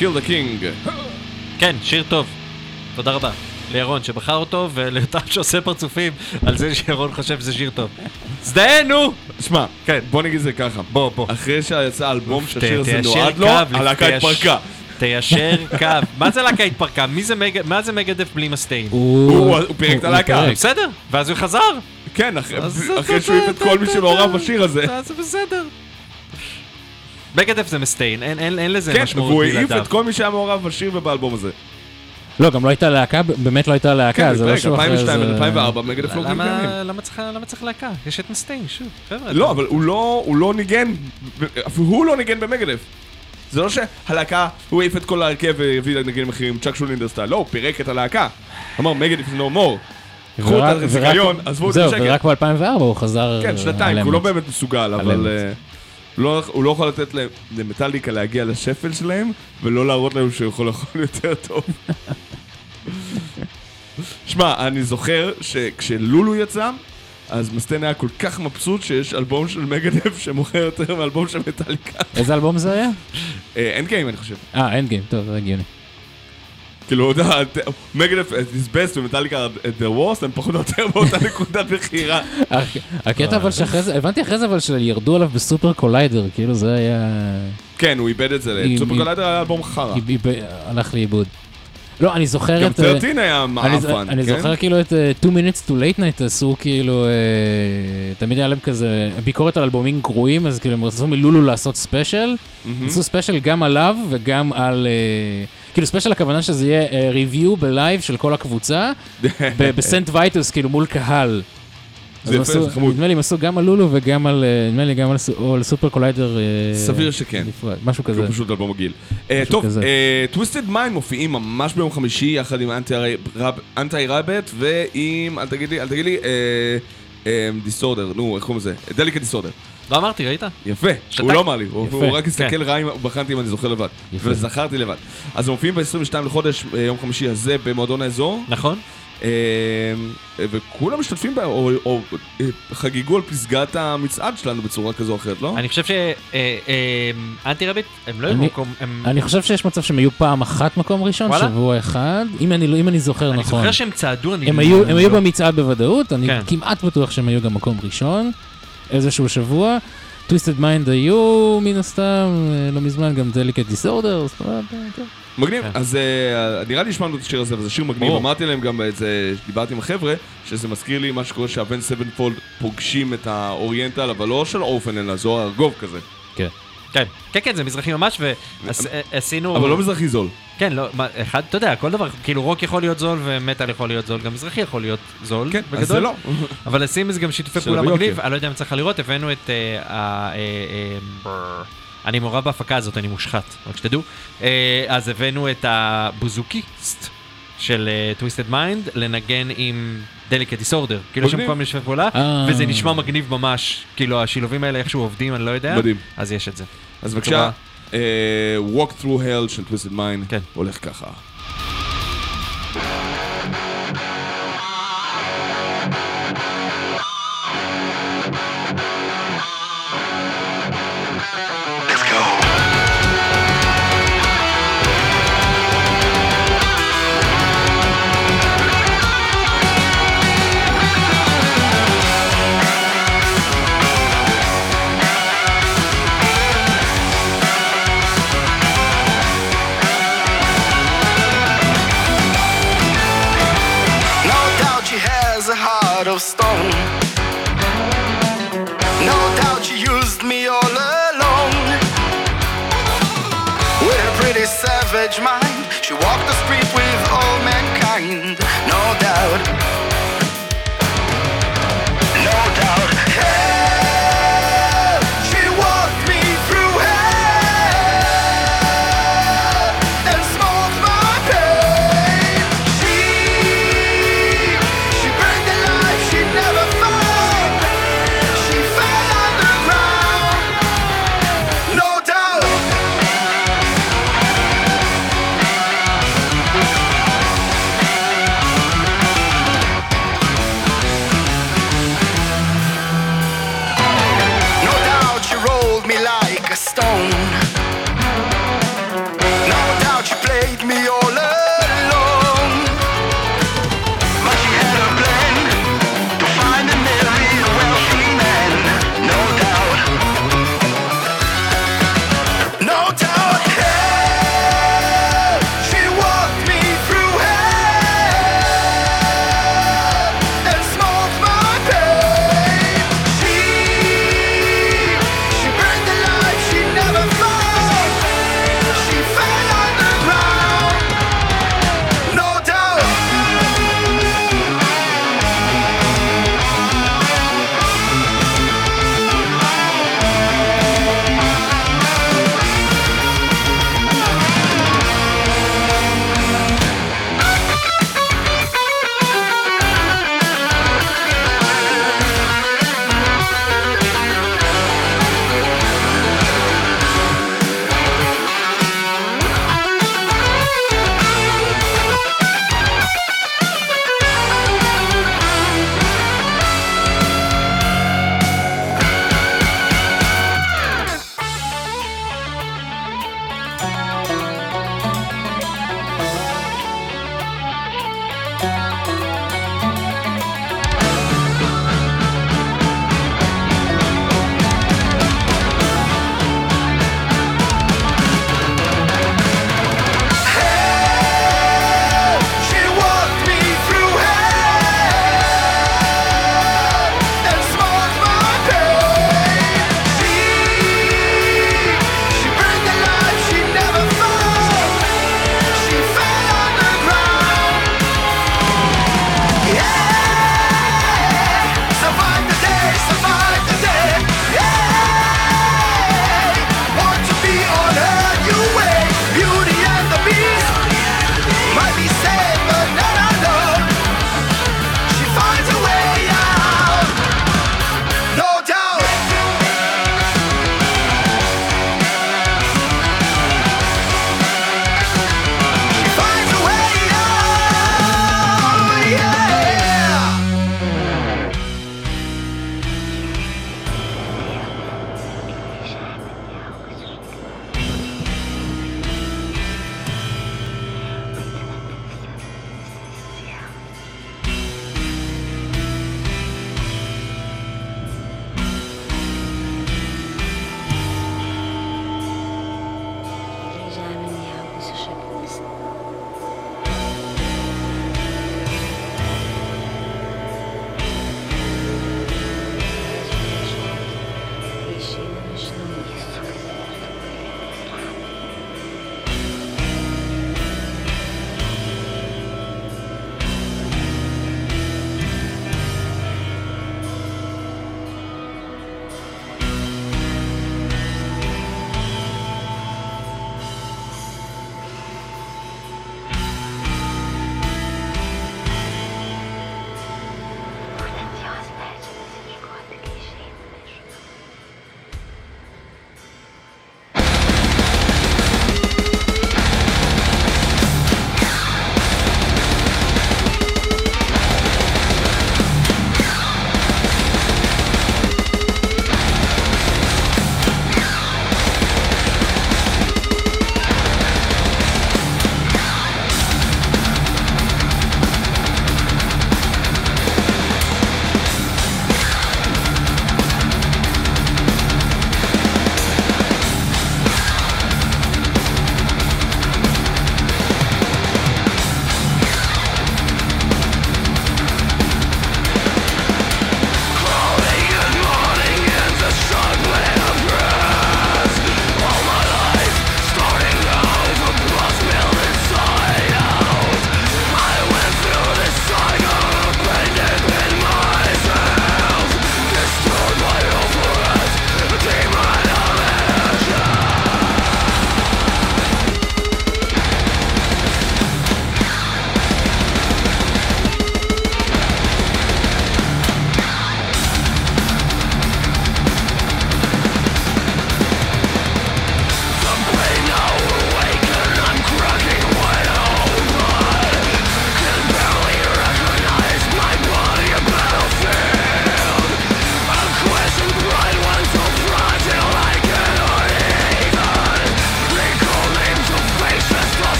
[SPEAKER 1] Kill the King.
[SPEAKER 2] כן, שיר טוב. תודה רבה. לירון שבחר אותו, וליותם שעושה פרצופים על זה שירון חושב שזה שיר טוב. הזדהה, נו!
[SPEAKER 1] שמע,
[SPEAKER 2] כן.
[SPEAKER 1] בוא נגיד זה ככה.
[SPEAKER 2] בוא, בוא.
[SPEAKER 1] אחרי שיצא אלבום שהשיר הזה נועד לו, הלהקה התפרקה.
[SPEAKER 2] תיישר קו. מה זה להקה התפרקה? מה זה Megadeth בלי Mustaine?
[SPEAKER 1] הוא פירק את הלהקה.
[SPEAKER 2] בסדר, ואז הוא חזר.
[SPEAKER 1] כן, אחרי- שהוא העיף את כל מי שמעורב בשיר הזה.
[SPEAKER 2] אז זה מגדף זה מסטיין, אין- אין אין לזה
[SPEAKER 1] כן,
[SPEAKER 2] משמעות
[SPEAKER 1] והוא העיף
[SPEAKER 2] בלעדיו.
[SPEAKER 1] את כל מי שהיה מעורב בשיר ובאלבום הזה.
[SPEAKER 3] לא, גם לא הייתה להקה, באמת לא הייתה
[SPEAKER 1] כן,
[SPEAKER 3] להקה, זה לא שהוא אחרי
[SPEAKER 1] 2002
[SPEAKER 3] זה...
[SPEAKER 1] ו-2004, מגדף לא
[SPEAKER 2] למה-
[SPEAKER 1] קיימים.
[SPEAKER 2] למה צריך- למה צריך להקה? יש את מסטיין, שוב. חבר'ה,
[SPEAKER 1] לא, אבל הוא לא, הוא לא ניגן, אפילו הוא לא ניגן במגדף. זה לא שהלהקה, הוא העיף את כל ההרכב והביא לנגנים אחרים, צ'אק שולינדר סטייל, לא, הוא פירק את הלהקה. אמר מגדף no more. קחו את הזיכיון, עזבו את
[SPEAKER 3] זהו,
[SPEAKER 1] השקט.
[SPEAKER 3] ורק ב-2004 הוא חזר...
[SPEAKER 1] כן,
[SPEAKER 3] אה,
[SPEAKER 1] שנתיים,
[SPEAKER 3] על
[SPEAKER 1] הוא לא
[SPEAKER 3] אמת.
[SPEAKER 1] באמת מסוגל, אבל. אה, לא- הוא לא יכול לתת למטאליקה להגיע לשפל שלהם, ולא להראות להם שהוא יכול לאכול <laughs> יותר טוב. שמע, אני זוכר שכשלולו יצא, אז מסטיין היה כל כך מבסוט שיש אלבום של מגדף <laughs> שמוכר יותר מאלבום של מטאליקה.
[SPEAKER 3] איזה אלבום זה היה?
[SPEAKER 1] אין גיים, אני חושב.
[SPEAKER 3] אה, אין גיים, טוב, זה הגיוני.
[SPEAKER 1] כאילו, אתה יודע, מגדף at his best ומטאליקה at their worst, הם פחות או יותר באותה נקודת מכירה.
[SPEAKER 3] הק- הקטע אבל שאחרי זה, הבנתי אחרי זה אבל שירדו עליו ב Super Collider, כאילו זה היה...
[SPEAKER 1] כן, הוא איבד את זה, סופר קוליידר היה אלבום חרא.
[SPEAKER 3] הלך לאיבוד. לא, אני זוכר
[SPEAKER 1] גם
[SPEAKER 3] את... אה,
[SPEAKER 1] 13 היה
[SPEAKER 3] אני,
[SPEAKER 1] מעפן,
[SPEAKER 3] אני
[SPEAKER 1] כן?
[SPEAKER 3] זוכר כאילו את uh, 2 minutes to late night עשו כאילו, uh, תמיד היה להם כזה ביקורת על אלבומים גרועים, אז כאילו הם רצו מלולו לעשות ספיישל. עשו ספיישל גם עליו וגם על, uh, כאילו ספיישל הכוונה שזה יהיה uh, review בלייב של כל הקבוצה, <laughs> ב Saint Vitus כאילו מול קהל.
[SPEAKER 1] זה יפה, זה חמוד.
[SPEAKER 3] נדמה לי הם עשו גם על לולו וגם על, אה, נדמה לי גם על Super Collider. אה,
[SPEAKER 1] סביר שכן.
[SPEAKER 3] משהו כזה.
[SPEAKER 1] הוא פשוט אלבום מגעיל. אה, טוב. Twisted Mind מופיעים ממש ביום חמישי יחד עם Anti Rabbit ועם, אל תגיד לי, אל תגיד לי, Disorder, נו, איך קוראים לזה? Delicate Disorder.
[SPEAKER 2] לא אמרתי, ראית?
[SPEAKER 1] יפה,
[SPEAKER 2] שתק.
[SPEAKER 1] הוא לא אמר לי, הוא
[SPEAKER 3] יפה.
[SPEAKER 1] הוא רק הסתכל
[SPEAKER 2] כן.
[SPEAKER 1] רע בחנתי אם אני זוכר לבד.
[SPEAKER 3] יפה.
[SPEAKER 1] וזכרתי לבד. אז הם מופיעים ב-22 לחודש, אה, יום חמישי הזה, במועדון האזור.
[SPEAKER 2] נכון?
[SPEAKER 1] אה, וכולם משתתפים בה, או או, אה, חגגו על פסגת המצעד שלנו בצורה כזו או אחרת, לא?
[SPEAKER 2] אני חושב ש Anti Rabbit, הם לא היו
[SPEAKER 3] אני-
[SPEAKER 2] במקום, הם...
[SPEAKER 3] אני חושב שיש מצב שהם היו פעם אחת מקום ראשון,
[SPEAKER 2] וואלה?
[SPEAKER 3] שבוע אחד, אם אני, לא- אם אני זוכר
[SPEAKER 2] אני
[SPEAKER 3] נכון.
[SPEAKER 2] זוכר שהם צעדו, אני...
[SPEAKER 3] הם היו, הם היו במצעד בוודאות, אני
[SPEAKER 2] כן.
[SPEAKER 3] כמעט בטוח שהם היו גם מקום ראשון, איזשהו שבוע. Twisted Mind היו מן הסתם, אה, לא מזמן גם Delicate Disorder,
[SPEAKER 1] מגניב,
[SPEAKER 2] כן.
[SPEAKER 1] אז אה, נראה לי השמענו את השיר הזה, וזה שיר מגניב. אמרתי להם גם את זה, דיברתי עם החבר'ה, שזה מזכיר לי מה שקורה שה Avenged Sevenfold פוגשים את האוריינטל, אבל לא של Orphaned, אלא זוהר ארגוב כזה.
[SPEAKER 2] כן, כן, כן, זה מזרחי ממש, ועשינו...
[SPEAKER 1] אבל לא מזרחי זול.
[SPEAKER 2] כן, לא, אחד, אתה יודע, כל דבר, כאילו רוק יכול להיות זול ומטאל יכול להיות זול, גם מזרחי יכול להיות זול,
[SPEAKER 1] כן,
[SPEAKER 2] בגדול.
[SPEAKER 1] אז זה לא.
[SPEAKER 2] אבל לשים איזה גם שיתופי פעולה. מגניב, אני לא יודע אם צריך לראות, הבאנו את אה, ה... אה, אה. אני מעורב בהפקה הזאת, אני מושחת, רק שתדעו. אה, אז הבאנו את הבוזוקיסט של Twisted Mind לנגן עם Delicate Disorder. כאילו יש שם. כל מיני שיתופי פעולה,
[SPEAKER 3] אה.
[SPEAKER 2] וזה נשמע מגניב ממש. כאילו השילובים האלה איכשהו עובדים, אני לא יודע.
[SPEAKER 1] מדהים.
[SPEAKER 2] אז יש את זה.
[SPEAKER 1] אז בבקשה, אה, Walk Through Hell של Twisted Mind,
[SPEAKER 2] כן.
[SPEAKER 1] הולך ככה.
[SPEAKER 7] Mankind. No doubt.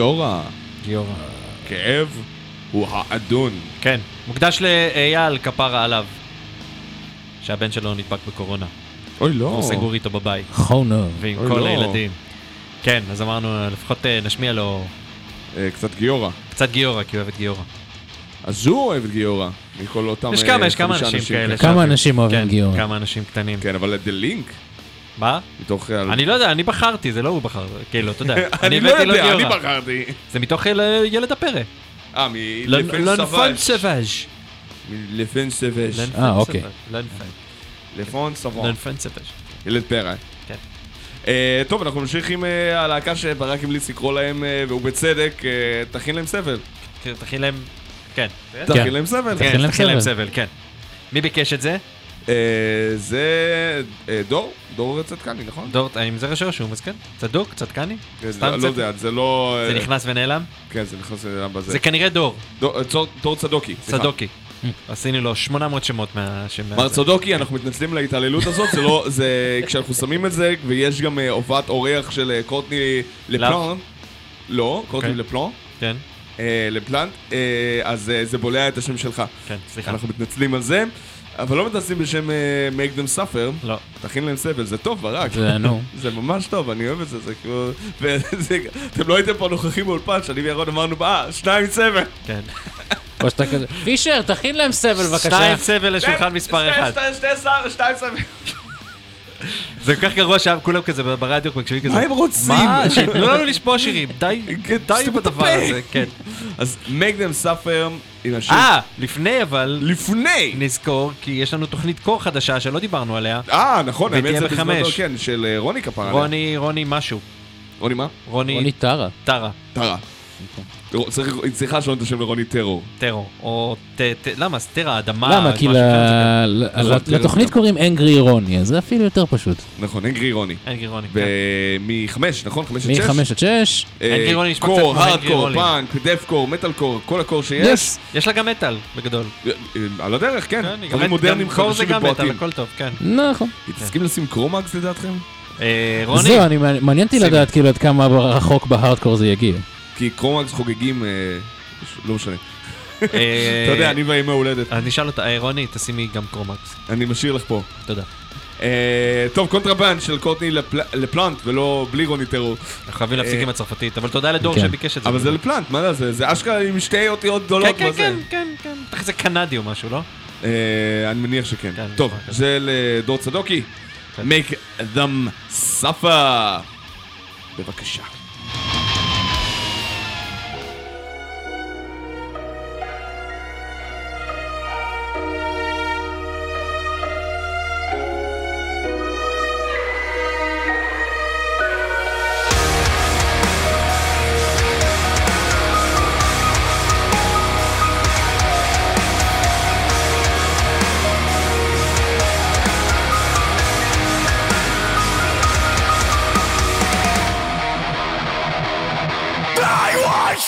[SPEAKER 1] גיורא,
[SPEAKER 2] גיורא.
[SPEAKER 1] כאב הוא האדון.
[SPEAKER 2] כן, מוקדש לאייל כפרה עליו. שהבן שלו נדבק בקורונה.
[SPEAKER 1] אוי לא.
[SPEAKER 2] הוא סגור איתו בבית.
[SPEAKER 3] חונו.
[SPEAKER 2] ועם
[SPEAKER 1] אוי,
[SPEAKER 2] כל
[SPEAKER 1] לא.
[SPEAKER 2] הילדים. כן, אז אמרנו, לפחות אה, נשמיע לו
[SPEAKER 1] אה, קצת גיורא.
[SPEAKER 2] קצת גיורא, כי הוא אוהב את גיורא.
[SPEAKER 1] אז הוא אוהב את גיורא, מכל אותם
[SPEAKER 2] יש
[SPEAKER 1] אה,
[SPEAKER 2] כמה, יש כמה
[SPEAKER 1] חמישה
[SPEAKER 2] אנשים כאלה.
[SPEAKER 3] כמה אנשים אוהבים
[SPEAKER 2] כן,
[SPEAKER 3] גיורא.
[SPEAKER 2] כמה אנשים קטנים.
[SPEAKER 1] כן, אבל את The Link,
[SPEAKER 2] מה?
[SPEAKER 1] מתוך... אה,
[SPEAKER 2] אני לא יודע, אני בחרתי, זה לא הוא בחר, כאילו, אתה יודע. <laughs>
[SPEAKER 1] אני לא יודע, אני. בחרתי.
[SPEAKER 2] זה מתוך אה, ילד הפרא.
[SPEAKER 1] אה, מלפן סבאז'.
[SPEAKER 2] סבאז'.
[SPEAKER 1] לפן סבאז'.
[SPEAKER 2] לנפון
[SPEAKER 3] אה, אוקיי.
[SPEAKER 1] לפון סבאז'.
[SPEAKER 2] לנפון סבאז'.
[SPEAKER 1] ילד פרא.
[SPEAKER 2] כן.
[SPEAKER 1] אה, טוב, אנחנו נמשיך עם הלהקה שברק המליץ לקרוא להם, והוא בצדק, תכין להם סבל.
[SPEAKER 2] כן, תכין להם... כן.
[SPEAKER 1] תכין להם סבל.
[SPEAKER 2] כן,
[SPEAKER 3] להם
[SPEAKER 2] תכין להם
[SPEAKER 3] סבל.
[SPEAKER 2] סבל, כן. מי ביקש את זה?
[SPEAKER 1] אה, זה אה, דור, דור צדקני, נכון?
[SPEAKER 2] דור, האם זה ראשי רשום, אז כן. צדוק, צדקני.
[SPEAKER 1] אה, לא
[SPEAKER 2] זה-
[SPEAKER 1] יודע, זה לא...
[SPEAKER 2] זה נכנס ונעלם?
[SPEAKER 1] כן, זה נכנס אליו בזה.
[SPEAKER 2] זה כנראה דור,
[SPEAKER 1] דור- צדוקי. סליחה.
[SPEAKER 2] צדוקי. עשינו לו 800 שמות מהשם
[SPEAKER 1] מר. צדוקי, אנחנו מתנצלים על ההתעללות הזאת, זה לא, זה, כשאנחנו שמים את זה, ויש גם הופעת אורח של קורטני לפלן, לא, קורטני
[SPEAKER 2] אוקיי.
[SPEAKER 1] לפלן,
[SPEAKER 2] כן,
[SPEAKER 1] אה, אז זה בולע את השם שלך.
[SPEAKER 2] כן, סליחה.
[SPEAKER 1] אנחנו מתנצלים על זה, אבל לא מתנצלים בשם אה, make them suffer,
[SPEAKER 2] לא.
[SPEAKER 1] תכין להם סבל, זה טוב ברק.
[SPEAKER 3] זה, נו. <laughs>
[SPEAKER 1] זה ממש טוב, אני אוהב את זה, זה כאילו... <laughs> וזה, אתם לא הייתם פה נוכחים באולפן, שאני וירון אמרנו, אה, שניים סבל.
[SPEAKER 2] כן. <laughs>
[SPEAKER 3] או שאתה כזה, פישר, תכין להם סבל בבקשה.
[SPEAKER 2] שתיים סבל לשולחן מספר אחד.
[SPEAKER 1] שני שר, שתיים סבל.
[SPEAKER 2] זה כל כך גרוע שהיה כולם כזה ברדיו מקשיבים כזה.
[SPEAKER 1] מה הם רוצים?
[SPEAKER 2] מה? שייתנו לנו לשמוע שירים. די,
[SPEAKER 1] כן,
[SPEAKER 2] די
[SPEAKER 1] את
[SPEAKER 2] בדבר
[SPEAKER 1] הפה.
[SPEAKER 2] הזה, כן.
[SPEAKER 1] אז make them suffer עם השיר
[SPEAKER 2] אה, לפני אבל,
[SPEAKER 1] לפני!
[SPEAKER 2] נזכור, כי יש לנו תוכנית קור חדשה שלא דיברנו עליה.
[SPEAKER 1] אה, נכון, האמת זה בזמנו,
[SPEAKER 2] בחמש.
[SPEAKER 1] כן, של אה, רוני כפרה.
[SPEAKER 2] רוני, רוני משהו.
[SPEAKER 1] רוני מה?
[SPEAKER 2] רוני
[SPEAKER 3] רוני טרה.
[SPEAKER 2] טרה.
[SPEAKER 1] טרה. צריך- היא צריכה לשנות את השם לרוני טרור.
[SPEAKER 2] טרו. או. ט- למה? אז טרה, אדמה.
[SPEAKER 3] למה? כי
[SPEAKER 2] משהו כזה.
[SPEAKER 3] ל- ל-
[SPEAKER 1] תראה,
[SPEAKER 3] לתוכנית. קוראים אנגרי רוני, אז זה אפילו יותר פשוט.
[SPEAKER 1] נכון, אנגרי רוני.
[SPEAKER 2] אין גירוני. כן.
[SPEAKER 1] ומחמש, נכון? חמש עד שש?
[SPEAKER 3] מ-5 עד 6.
[SPEAKER 1] אה,
[SPEAKER 2] אנגרי רוני נשמע קצת
[SPEAKER 1] קור,
[SPEAKER 2] כמו אנגרי
[SPEAKER 1] הארדקור,
[SPEAKER 2] רוני.
[SPEAKER 1] פאנק, דף קור, מטאל קור, כל הקור שיש.
[SPEAKER 2] יש לה גם מטאל, בגדול.
[SPEAKER 1] אה, אה, על הדרך, כן.
[SPEAKER 2] כן,
[SPEAKER 1] דברים
[SPEAKER 2] גם-
[SPEAKER 1] מודרניים
[SPEAKER 2] קור
[SPEAKER 1] חדשים
[SPEAKER 2] גם מטאל,
[SPEAKER 1] ובועטים.
[SPEAKER 2] הכל טוב, כן.
[SPEAKER 3] נכון.
[SPEAKER 1] היא תסכים לשים קרומקס לדעתכם?
[SPEAKER 2] אה, רוני,
[SPEAKER 3] זהו, אני מעניין אותי. לדעת כאילו עד כמה רחוק בהארדקור זה יגיע.
[SPEAKER 1] כי קרומקס חוגגים, אה, לא משנה.
[SPEAKER 2] אה, <laughs>
[SPEAKER 1] אתה יודע, אני והאימא הולדת.
[SPEAKER 2] אני אשאל אותה, אה, רוני, תשימי גם קרומקס.
[SPEAKER 1] אני משאיר לך פה.
[SPEAKER 2] תודה.
[SPEAKER 1] טוב, Contraband של Courtney LaP- LaPlante, ולא בלי רוני טרור.
[SPEAKER 2] אנחנו חייבים להפסיק עם הצרפתית, אבל תודה לדור
[SPEAKER 3] כן.
[SPEAKER 2] שביקש את זה.
[SPEAKER 1] אבל זה LaPlante, מה זה? זה אשכרה עם שתי אותיות
[SPEAKER 2] כן,
[SPEAKER 1] גדולות
[SPEAKER 2] כן,
[SPEAKER 1] בזה.
[SPEAKER 2] כן, כן, כן. בטח זה קנדי או משהו, לא?
[SPEAKER 1] אני מניח שכן.
[SPEAKER 2] כן,
[SPEAKER 1] טוב,
[SPEAKER 2] כזה.
[SPEAKER 1] זה לדור צדוקי.
[SPEAKER 2] כן.
[SPEAKER 1] Make Them Suffer. בבקשה.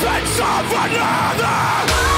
[SPEAKER 7] existence of another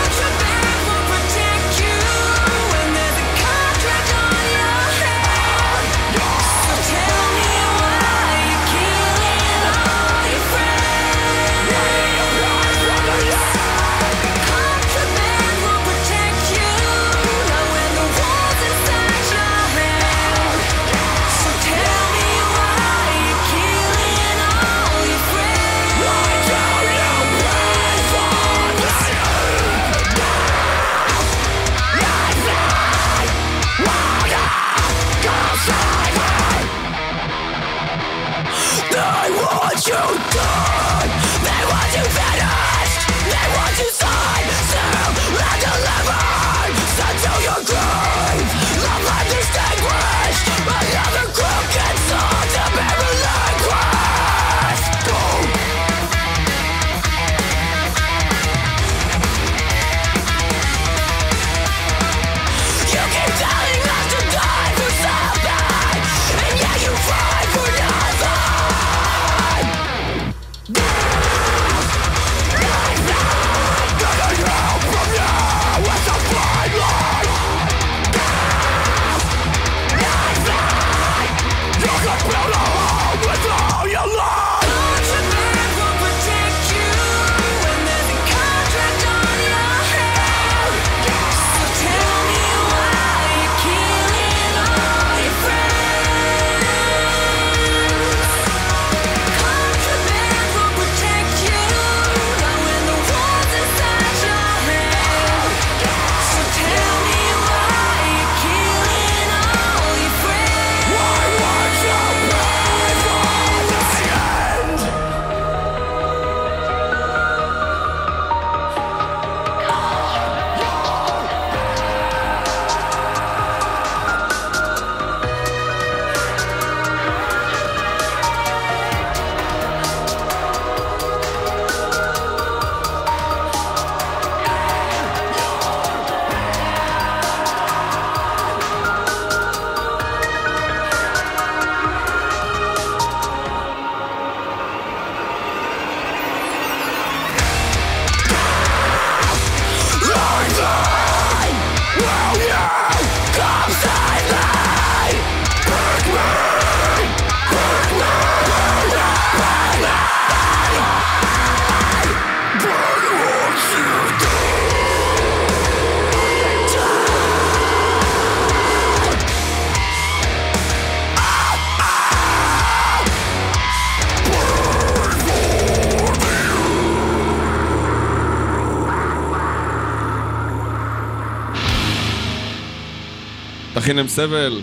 [SPEAKER 1] תכין להם סבל,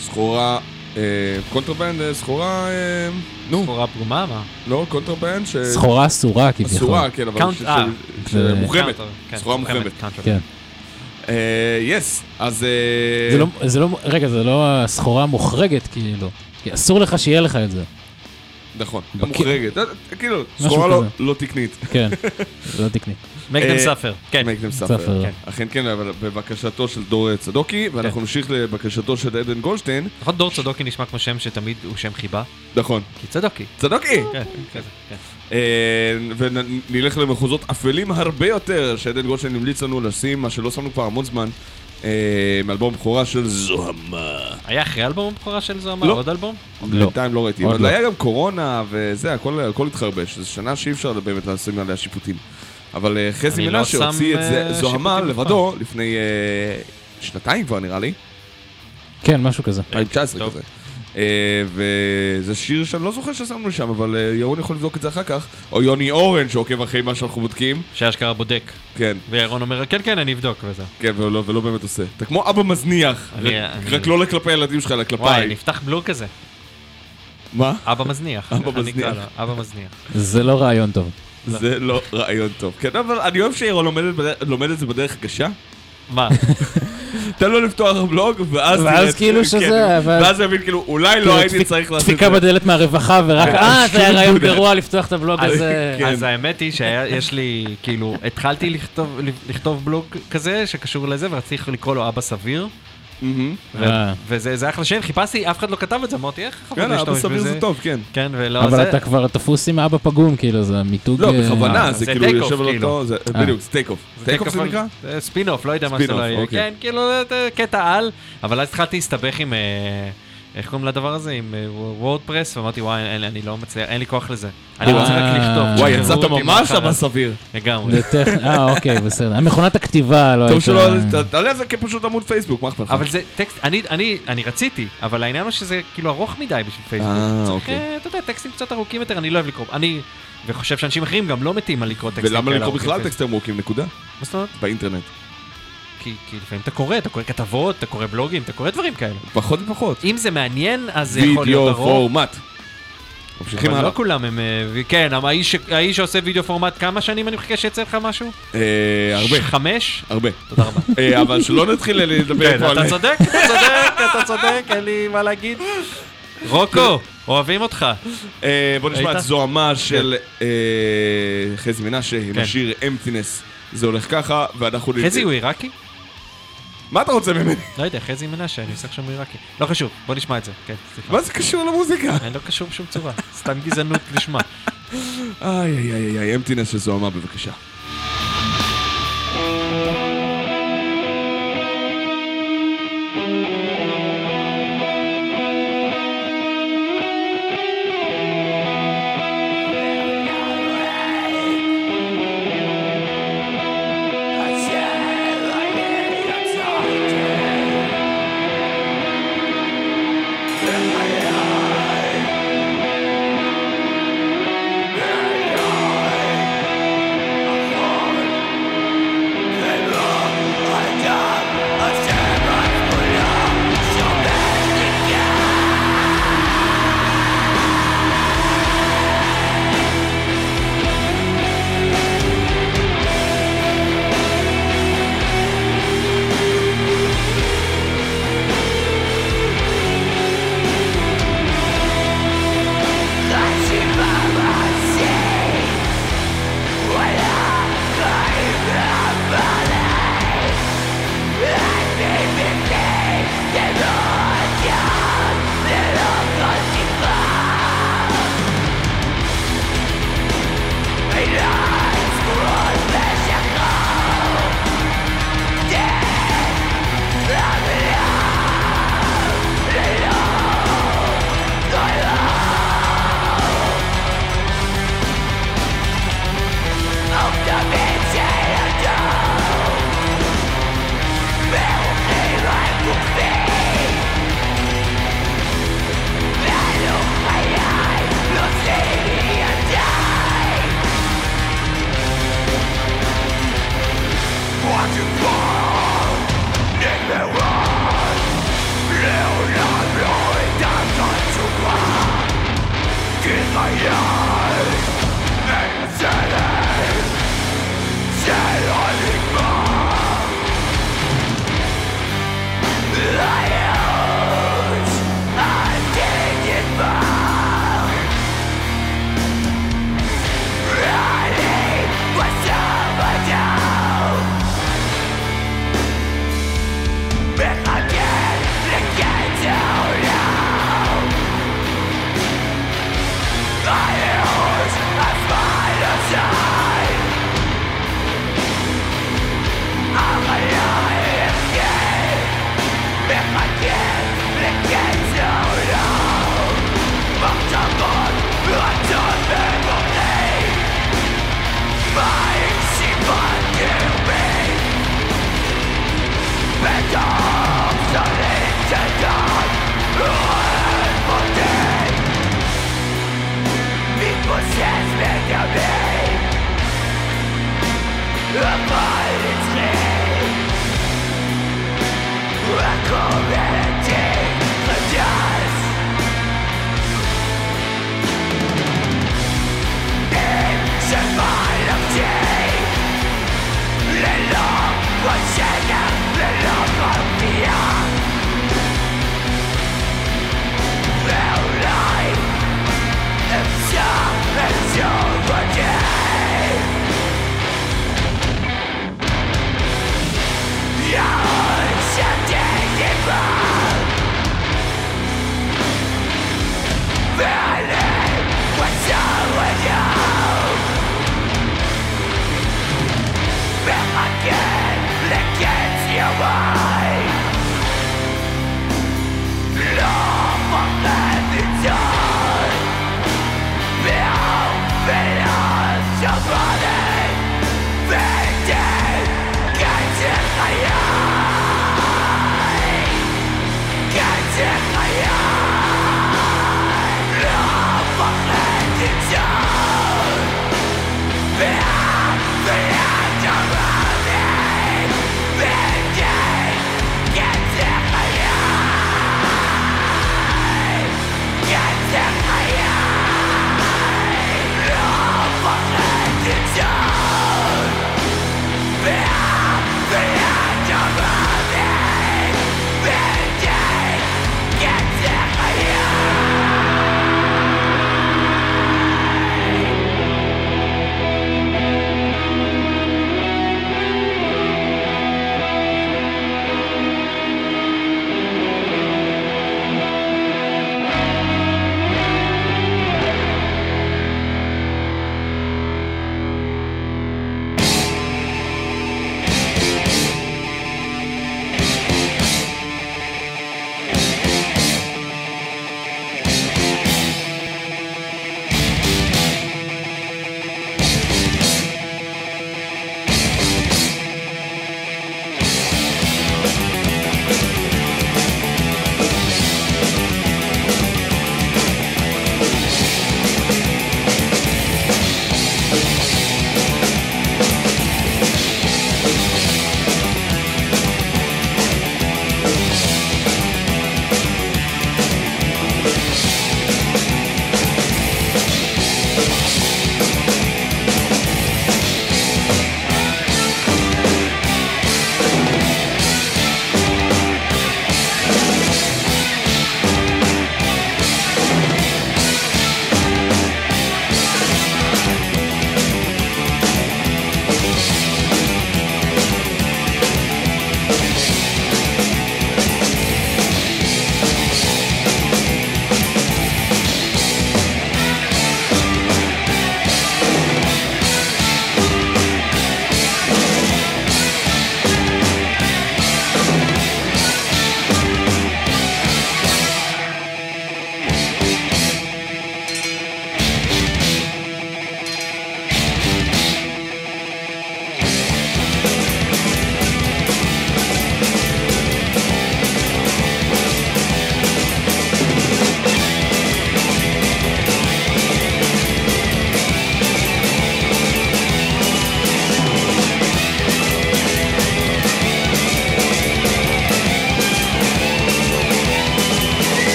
[SPEAKER 1] סחורה, אה, contraband, אה, סחורה, אה, נו,
[SPEAKER 2] סחורה פגומה? מה?
[SPEAKER 1] לא, contraband, ש...
[SPEAKER 3] סחורה אסורה כביכול.
[SPEAKER 1] אסורה, כן, אבל cont-
[SPEAKER 2] אה.
[SPEAKER 3] זה-
[SPEAKER 1] שמוחרמת,
[SPEAKER 2] כן,
[SPEAKER 1] סחורה מוחרמת.
[SPEAKER 3] כן.
[SPEAKER 1] yes, אז... אה,
[SPEAKER 3] זה לא, זה לא, רגע, זה לא הסחורה המוחרגת, כאילו. כי אסור לך שיהיה לך את זה.
[SPEAKER 1] נכון,
[SPEAKER 3] בק-
[SPEAKER 1] מוחרגת, אה, כאילו, סחורה לא-. לא תקנית.
[SPEAKER 3] כן, <laughs> לא תקני.
[SPEAKER 2] make
[SPEAKER 1] אה,
[SPEAKER 2] them suffer. כן.
[SPEAKER 1] make them
[SPEAKER 3] ספר.
[SPEAKER 1] suffer.
[SPEAKER 2] כן.
[SPEAKER 1] אכן כן, אבל בבקשתו של דור צדוקי, ואנחנו נמשיך לבקשתו של עדן גולדשטיין.
[SPEAKER 2] נכון דור צדוקי נשמע כמו שם שתמיד הוא שם חיבה?
[SPEAKER 1] נכון.
[SPEAKER 2] כי צדוקי.
[SPEAKER 1] צדוקי!
[SPEAKER 2] כן, כזה, כן.
[SPEAKER 1] אה, ונלך למחוזות אפלים הרבה יותר, שעדן גולדשטיין המליץ לנו לשים, מה שלא שמנו כבר המון זמן, אה, מאלבום בכורה של זוהמה.
[SPEAKER 2] היה אחרי אלבום הבכורה של זוהמה?
[SPEAKER 1] לא.
[SPEAKER 2] עוד אלבום?
[SPEAKER 3] לא.
[SPEAKER 1] בינתיים לא ראיתי, אבל
[SPEAKER 3] לא.
[SPEAKER 1] היה גם קורונה וזה, הכל הכל התחרבש. זו שנה שאי אפשר באמת לשים עליה שיפוטים. אבל אה, חזי
[SPEAKER 2] לא
[SPEAKER 1] מנשה הוציא את זה,
[SPEAKER 2] אה,
[SPEAKER 1] זוהמה לבדו לפני אה, שנתיים כבר נראה לי,
[SPEAKER 3] כן, משהו כזה.
[SPEAKER 1] 2019
[SPEAKER 2] טוב.
[SPEAKER 1] כזה. אה, וזה שיר שאני לא זוכר ששמנו שם, אבל אה, ירון יכול לבדוק את זה אחר כך. או יוני אורן שעוקב אחרי מה שאנחנו בודקים.
[SPEAKER 2] שאשכרה בודק.
[SPEAKER 1] כן,
[SPEAKER 2] וירון אומר, כן, כן, אני אבדוק וזה.
[SPEAKER 1] כן, ולא, ולא באמת עושה. אתה כמו אבא מזניח,
[SPEAKER 2] אני-
[SPEAKER 1] רק,
[SPEAKER 2] אני-
[SPEAKER 1] רק לא לכלפי הילדים שלך, אלא
[SPEAKER 2] וואי,
[SPEAKER 1] כלפיי.
[SPEAKER 2] נפתח בלוג כזה.
[SPEAKER 1] מה?
[SPEAKER 2] אבא מזניח.
[SPEAKER 1] אבא מזניח.
[SPEAKER 2] לו? אבא מזניח.
[SPEAKER 3] זה לא רעיון טוב.
[SPEAKER 1] זה לא רעיון טוב. כן, אבל אני אוהב שירון לומד לומד את זה בדרך קשה.
[SPEAKER 2] מה? <laughs>
[SPEAKER 1] תן לו לפתוח בלוג, ואז
[SPEAKER 3] ואז
[SPEAKER 1] תראה את-
[SPEAKER 3] כאילו
[SPEAKER 1] כן,
[SPEAKER 3] שזה, אבל-
[SPEAKER 1] ואז הוא יבין, כאילו, אולי
[SPEAKER 3] כאילו,
[SPEAKER 1] לא הייתי
[SPEAKER 3] דפיק-
[SPEAKER 1] צריך לעשות את
[SPEAKER 3] דפיקה
[SPEAKER 1] זה.
[SPEAKER 3] בדלת מהרווחה ורק,
[SPEAKER 1] כן.
[SPEAKER 3] אה, זה היה רעיון. גרוע לפתוח את הבלוג
[SPEAKER 2] אז-
[SPEAKER 3] הזה.
[SPEAKER 1] כן.
[SPEAKER 2] אז האמת היא שיש לי, כאילו, התחלתי לכתוב בלוג כזה שקשור לזה, ורציתי לקרוא לו אבא סביר. ו-
[SPEAKER 3] אה.
[SPEAKER 2] וזה זה אחלה שם, חיפשתי, אף אחד לא כתב את זה, אמרתי, איך יכול
[SPEAKER 1] יאללה, אבא
[SPEAKER 2] להשתמש
[SPEAKER 1] סביר
[SPEAKER 2] בזה?
[SPEAKER 1] זה טוב, כן.
[SPEAKER 2] כן, ולא,
[SPEAKER 3] אבל
[SPEAKER 2] זה-
[SPEAKER 3] אתה כבר תפוס עם אבא פגום, כאילו, זה מיתוג...
[SPEAKER 1] לא,
[SPEAKER 3] אה,
[SPEAKER 1] בכוונה, זה
[SPEAKER 2] זה
[SPEAKER 1] כאילו יושב על
[SPEAKER 2] כאילו.
[SPEAKER 1] אותו, זה-
[SPEAKER 3] אה.
[SPEAKER 1] בדיוק, זה take-off. take-off זה נקרא?
[SPEAKER 2] זה ספין-אוף, לא יודע מה זה לא יהיה.
[SPEAKER 1] אוקיי.
[SPEAKER 2] כן, כאילו, זה קטע על, אבל אז התחלתי להסתבך עם... אה, איך קוראים לדבר הזה? עם WordPress, ואמרתי, וואי, אין לי- אני לא מצליח, אין לי כוח לזה. אני
[SPEAKER 3] אה.
[SPEAKER 2] רוצה רק לכתוב.
[SPEAKER 1] וואי, יצאת ממש. אבא סביר.
[SPEAKER 2] לגמרי.
[SPEAKER 3] אה, אוקיי, בסדר. מכונת הכתיבה לא
[SPEAKER 1] טוב שלא,
[SPEAKER 3] הייתה...
[SPEAKER 1] תעלה את זה כפשוט עמוד פייסבוק, מה אכפת לך?
[SPEAKER 2] אבל זה טקסט, אני, אני, אני רציתי, אבל העניין הוא שזה כאילו ארוך מדי בשביל פייסבוק.
[SPEAKER 1] אה,
[SPEAKER 2] צריך,
[SPEAKER 1] אוקיי.
[SPEAKER 2] אה, אתה יודע, טקסטים קצת ארוכים יותר, אני לא אוהב לקרוא. אני, וחושב שאנשים אחרים גם לא מתים על לקרוא טקסטים
[SPEAKER 1] ולמה
[SPEAKER 2] כאלה
[SPEAKER 1] לקרוא
[SPEAKER 2] ארוכים
[SPEAKER 1] בכלל. טקסטים ארוכים, נקודה?
[SPEAKER 2] מה זאת אומרת?
[SPEAKER 1] באינטרנט.
[SPEAKER 2] כי, כי לפעמים אתה קורא, אתה קורא כתבות, אתה קורא בלוגים, אתה קורא דברים כאלה.
[SPEAKER 1] פחות ופחות.
[SPEAKER 2] אם זה מעניין, אז זה יכול
[SPEAKER 1] וידאו
[SPEAKER 2] להיות ארוך.
[SPEAKER 1] פורמט. ממשיכים
[SPEAKER 2] אבל
[SPEAKER 1] הלאה.
[SPEAKER 2] לא כולם הם... אה, כן, אבל האיש האיש שעושה וידאו פורמט, כמה שנים אני מחכה שיצא לך משהו?
[SPEAKER 1] אה, הרבה,
[SPEAKER 2] חמש?
[SPEAKER 1] הרבה.
[SPEAKER 2] תודה רבה. <laughs>
[SPEAKER 1] אה, אבל שלא נתחיל לדבר
[SPEAKER 2] כן,
[SPEAKER 1] פה על...
[SPEAKER 2] אתה צודק, אתה צודק, אתה צודק, אין לי מה להגיד. רוקו, אוהבים אותך.
[SPEAKER 1] אה, בוא נשמע? את זוהמה של אה, חזי מנשה עם
[SPEAKER 2] כן.
[SPEAKER 1] השיר אמפטינס. זה הולך ככה, ואנחנו...
[SPEAKER 2] חזי הוא עיראקי?
[SPEAKER 1] מה אתה רוצה ממני?
[SPEAKER 2] לא יודע, חזי מנשה, אני עושה עכשיו עיראקי. לא חשוב, בוא נשמע את זה. כן, סליחה.
[SPEAKER 1] מה זה קשור למוזיקה?
[SPEAKER 2] אני לא קשור בשום צורה, סתם גזענות לשמה.
[SPEAKER 1] איי איי איי איי, אמפטינס של זוהמה בבקשה.
[SPEAKER 7] than I am.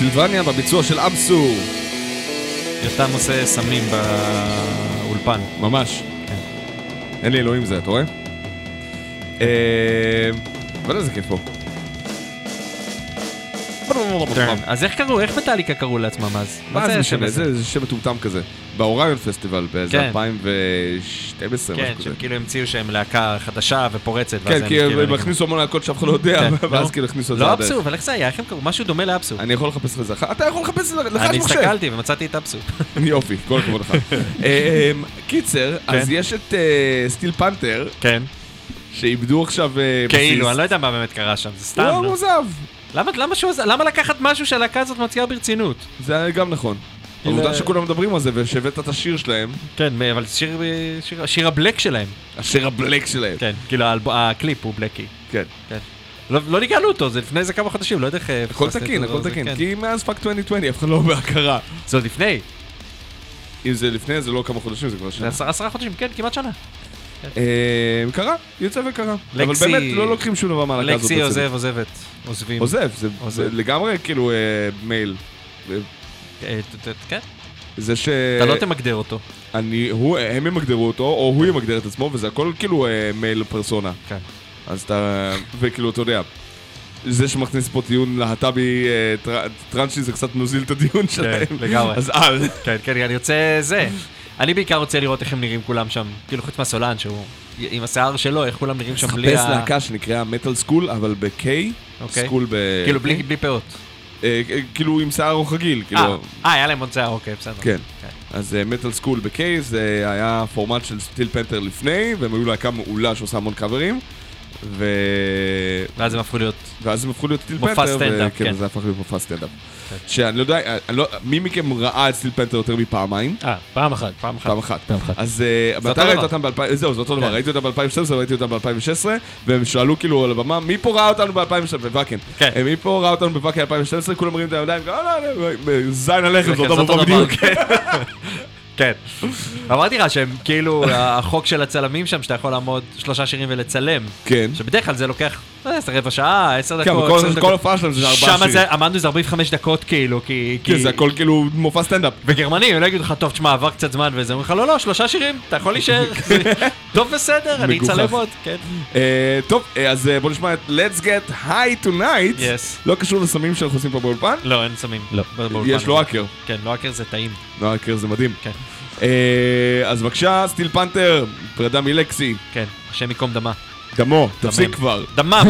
[SPEAKER 1] טרנסילבניה בביצוע של אבסו.
[SPEAKER 2] יותם עושה סמים באולפן.
[SPEAKER 1] ממש. אין לי אלוהים זה, אתה רואה? אה, אבל איזה כיף פה.
[SPEAKER 2] אז איך קראו, איך מטאליקה קראו לעצמם אז?
[SPEAKER 1] מה זה משנה? זה זה שם מטומטם כזה. באוריון פסטיבל באיזה
[SPEAKER 2] כן.
[SPEAKER 1] 2012,
[SPEAKER 2] כן,
[SPEAKER 1] משהו כזה.
[SPEAKER 2] שהם כאילו המציאו שהם להקה חדשה ופורצת.
[SPEAKER 1] כן, כי
[SPEAKER 2] כאילו
[SPEAKER 1] הם. הכניסו המון להקות שאף אחד לא יודע, <laughs>
[SPEAKER 2] כן,
[SPEAKER 1] ואז. כאילו הכניסו את זה
[SPEAKER 2] לא. אבסו, אבל איך זה היה? איך הם קראו? משהו דומה לאבסו.
[SPEAKER 1] אני יכול לחפש לך את זה אחר. אתה יכול לחפש לך, לך
[SPEAKER 2] אני. הסתכלתי ומצאתי את אבסו. <laughs>
[SPEAKER 1] יופי, כל הכבוד לך. <laughs> אה, קיצר, אז
[SPEAKER 2] כן.
[SPEAKER 1] יש את אה, סטיל פנתר,
[SPEAKER 2] כן.
[SPEAKER 1] שאיבדו עכשיו אה,
[SPEAKER 2] כאילו, אני. לא יודע מה באמת קרה שם, זה סתם.
[SPEAKER 1] הוא
[SPEAKER 2] לא?
[SPEAKER 1] עזב.
[SPEAKER 2] למה- למה שהוא? למה לקחת משהו שהלהקה הזאת מציעה ברצינות?
[SPEAKER 1] זה גם נכון. העובדה שכולם מדברים על זה ושהבאת את השיר שלהם,
[SPEAKER 2] כן, אבל שיר- שיר- שיר הבלק שלהם.
[SPEAKER 1] השיר הבלק שלהם.
[SPEAKER 2] כן, כאילו הקליפ הוא בלקי.
[SPEAKER 1] כן.
[SPEAKER 2] לא לא ניגענו אותו, זה לפני איזה כמה חודשים, לא יודע איך...
[SPEAKER 1] הכל תקין, הכל
[SPEAKER 2] זה-
[SPEAKER 1] תקין.
[SPEAKER 2] כן.
[SPEAKER 1] כי מאז fuck 2020 אף אחד לא בהכרה.
[SPEAKER 2] זה עוד לפני,
[SPEAKER 1] אם זה לפני זה לא כמה חודשים, זה כבר
[SPEAKER 2] זה
[SPEAKER 1] שנה.
[SPEAKER 2] עשרה עשרה חודשים, כן, כמעט שנה.
[SPEAKER 1] אה, קרה, יוצא וקרה. אבל
[SPEAKER 2] Lexxi-
[SPEAKER 1] באמת לא לוקחים שום דבר מהלהקה הזאת. Lexxi.
[SPEAKER 2] עוזב, עוזבת, עוזבים.
[SPEAKER 1] עוזב, זה- לגמרי כאילו אה, male.
[SPEAKER 2] אה, כן,
[SPEAKER 1] זה ש...
[SPEAKER 2] אתה לא תמגדר אותו.
[SPEAKER 1] אני, הוא, הם ימגדרו אותו, או הוא ימגדר את עצמו, וזה הכל כאילו male persona.
[SPEAKER 2] כן.
[SPEAKER 1] אז אתה, וכאילו, אתה יודע, זה שמכניס פה טיעון להט"בי טר, טרנסי זה קצת מוזיל את הדיון שלהם.
[SPEAKER 2] לגמרי.
[SPEAKER 1] אז אל.
[SPEAKER 2] כן, כן, אני רוצה זה. אני בעיקר רוצה לראות איך הם נראים כולם שם, כאילו חוץ מהסולן שהוא עם השיער שלו, איך כולם נראים שם בלי
[SPEAKER 1] חפש
[SPEAKER 2] ה...
[SPEAKER 1] להקה שנקראה Metal Skool, אבל ב-K,
[SPEAKER 2] אוקיי.
[SPEAKER 1] Skool ב...
[SPEAKER 2] כאילו בלי פאות.
[SPEAKER 1] אה, אה, כאילו עם שיער או רגיל,
[SPEAKER 2] אה,
[SPEAKER 1] כאילו...
[SPEAKER 2] אה, היה להם עוד שיער, אוקיי, בסדר.
[SPEAKER 1] כן. אז Metal Skool ב-K זה היה פורמט של Steel Panther לפני, והם היו להקה מעולה שעושה המון קאברים. ו...
[SPEAKER 2] ואז הם הפכו להיות...
[SPEAKER 1] ואז הם הפכו להיות Steel
[SPEAKER 2] מופע
[SPEAKER 1] Panther,
[SPEAKER 2] סטנדאפ,
[SPEAKER 1] וכן,
[SPEAKER 2] כן.
[SPEAKER 1] זה הפך להיות מופע סטנדאפ.
[SPEAKER 2] כן.
[SPEAKER 1] שאני לא יודע, אני לא, מי מכם ראה את Steel Panther יותר מפעמיים?
[SPEAKER 3] אה, פעם אחת.
[SPEAKER 2] פעם אחת.
[SPEAKER 1] פעם אחת.
[SPEAKER 3] פעם אחת.
[SPEAKER 1] אז אה, מתי ראית. אותם ב-2000, זהו, זה אותו דבר,
[SPEAKER 2] כן.
[SPEAKER 1] ראיתי אותם ב-2012 וראיתי אותם ב-2016, והם שאלו כאילו על הבמה, מי פה ראה אותנו ב-2012, בוואקן.
[SPEAKER 2] כן.
[SPEAKER 1] אה, מי פה ראה אותנו בוואקן 2012, כולם מרימים את הידיים, "אה, לא, לא, לא, זין הלחם, זה אותו דבר
[SPEAKER 2] דבר,
[SPEAKER 1] בדיוק. <laughs>
[SPEAKER 2] כן. כן. אמרתי לך שהם כאילו, <laughs> החוק של הצלמים שם, שאתה יכול לעמוד שלושה שירים ולצלם.
[SPEAKER 1] כן.
[SPEAKER 2] שבדרך כלל זה לוקח אה, איזה רבע שעה, עשר
[SPEAKER 1] כן,
[SPEAKER 2] דקות.
[SPEAKER 1] אבל כל-
[SPEAKER 2] 20
[SPEAKER 1] כל
[SPEAKER 2] דקות.
[SPEAKER 1] הופעה שלהם זה ארבעה
[SPEAKER 2] שם
[SPEAKER 1] שירים.
[SPEAKER 2] זה, אמרנו זה 45 דקות כאילו, כי...
[SPEAKER 1] כן, זה הכל כאילו מופע סטנדאפ.
[SPEAKER 2] וגרמנים, הם לא יגידו לך, טוב, תשמע, עבר קצת זמן וזה, אומרים לך, לא, לא, שלושה שירים, אתה יכול להישאר. <laughs> טוב, בסדר, אני. אצלם עוד, כן.
[SPEAKER 1] אה, טוב, אה, אז בוא נשמע את Let's Get High Tonight. לא קשור לסמים שאנחנו עושים פה באולפן.
[SPEAKER 2] לא, אין סמים.
[SPEAKER 3] לא.
[SPEAKER 2] באולפן.
[SPEAKER 1] יש לו האקר.
[SPEAKER 2] כן, לא האקר זה טעים.
[SPEAKER 1] לא, האקר זה מדהים.
[SPEAKER 2] כן.
[SPEAKER 1] אה, אז בבקשה, סטיל פנתר, פרידה מלקסי.
[SPEAKER 2] כן, השם ייקום דמה.
[SPEAKER 1] דמו, תפסיק. כבר.
[SPEAKER 2] דמם!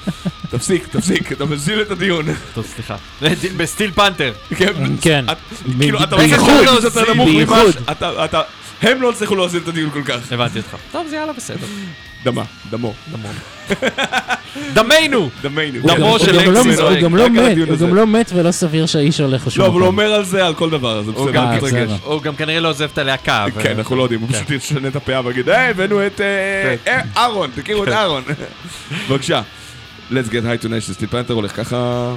[SPEAKER 2] <laughs>
[SPEAKER 1] תפסיק, תפסיק, אתה מזיל את הדיון.
[SPEAKER 2] טוב, סליחה. בסטיל פנתר.
[SPEAKER 1] כן,
[SPEAKER 3] כן.
[SPEAKER 1] את- כאילו, אתה רוצה להוזיל יותר נמוך ממה. הם לא הצליחו להוזיל את הדיון כל כך.
[SPEAKER 2] הבנתי אותך. טוב, זה יאללה, בסדר.
[SPEAKER 1] דמה, דמו,
[SPEAKER 2] דמו. דמנו!
[SPEAKER 1] דמנו.
[SPEAKER 2] דמו של
[SPEAKER 3] לא-
[SPEAKER 2] לקסי
[SPEAKER 3] הוא. גם לא מת, הוא. גם לא מת ולא סביר שהאיש הולך לשום
[SPEAKER 1] לא, אבל הוא
[SPEAKER 3] מקום.
[SPEAKER 1] אומר על זה על כל דבר, זה בסדר.
[SPEAKER 2] הוא גם כנראה לא עוזב את הלהקה.
[SPEAKER 1] כן, אנחנו לא יודעים, הוא פשוט ישנה את הפאה ויגיד, היי, הבאנו את אה,
[SPEAKER 2] כן.
[SPEAKER 1] אה, אהרון, תכירו את אהרון. <laughs> בבקשה. Let's get high tonight של סטיל פנתר הולך ככה.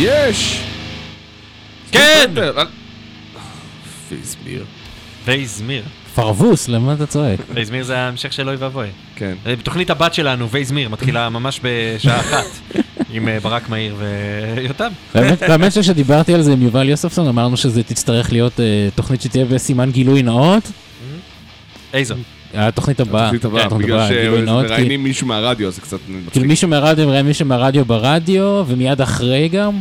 [SPEAKER 1] יש!
[SPEAKER 2] כן!
[SPEAKER 1] פיזמיר.
[SPEAKER 2] וייזמיר.
[SPEAKER 3] פרבוס, למה אתה צועק?
[SPEAKER 2] וייזמיר זה ההמשך של אוי ואבוי.
[SPEAKER 1] כן.
[SPEAKER 2] אה, בתוכנית הבת שלנו, וייזמיר, מתחילה ממש בשעה אחת, <laughs> עם אה, ברק מאיר ויותם.
[SPEAKER 3] באמת, באמת שכשדיברתי על זה עם יובל יוספסון, אמרנו שזה תצטרך להיות אה, תוכנית שתהיה בסימן גילוי נאות.
[SPEAKER 2] איזו?
[SPEAKER 3] התוכנית הבאה.
[SPEAKER 1] התוכנית הבאה, בגלל שמראיינים מישהו מהרדיו, זה קצת
[SPEAKER 3] כאילו
[SPEAKER 1] מצחיק.
[SPEAKER 3] מישהו מהרדיו מראיין מישהו מהרדיו ברדיו, ומיד אחרי גם,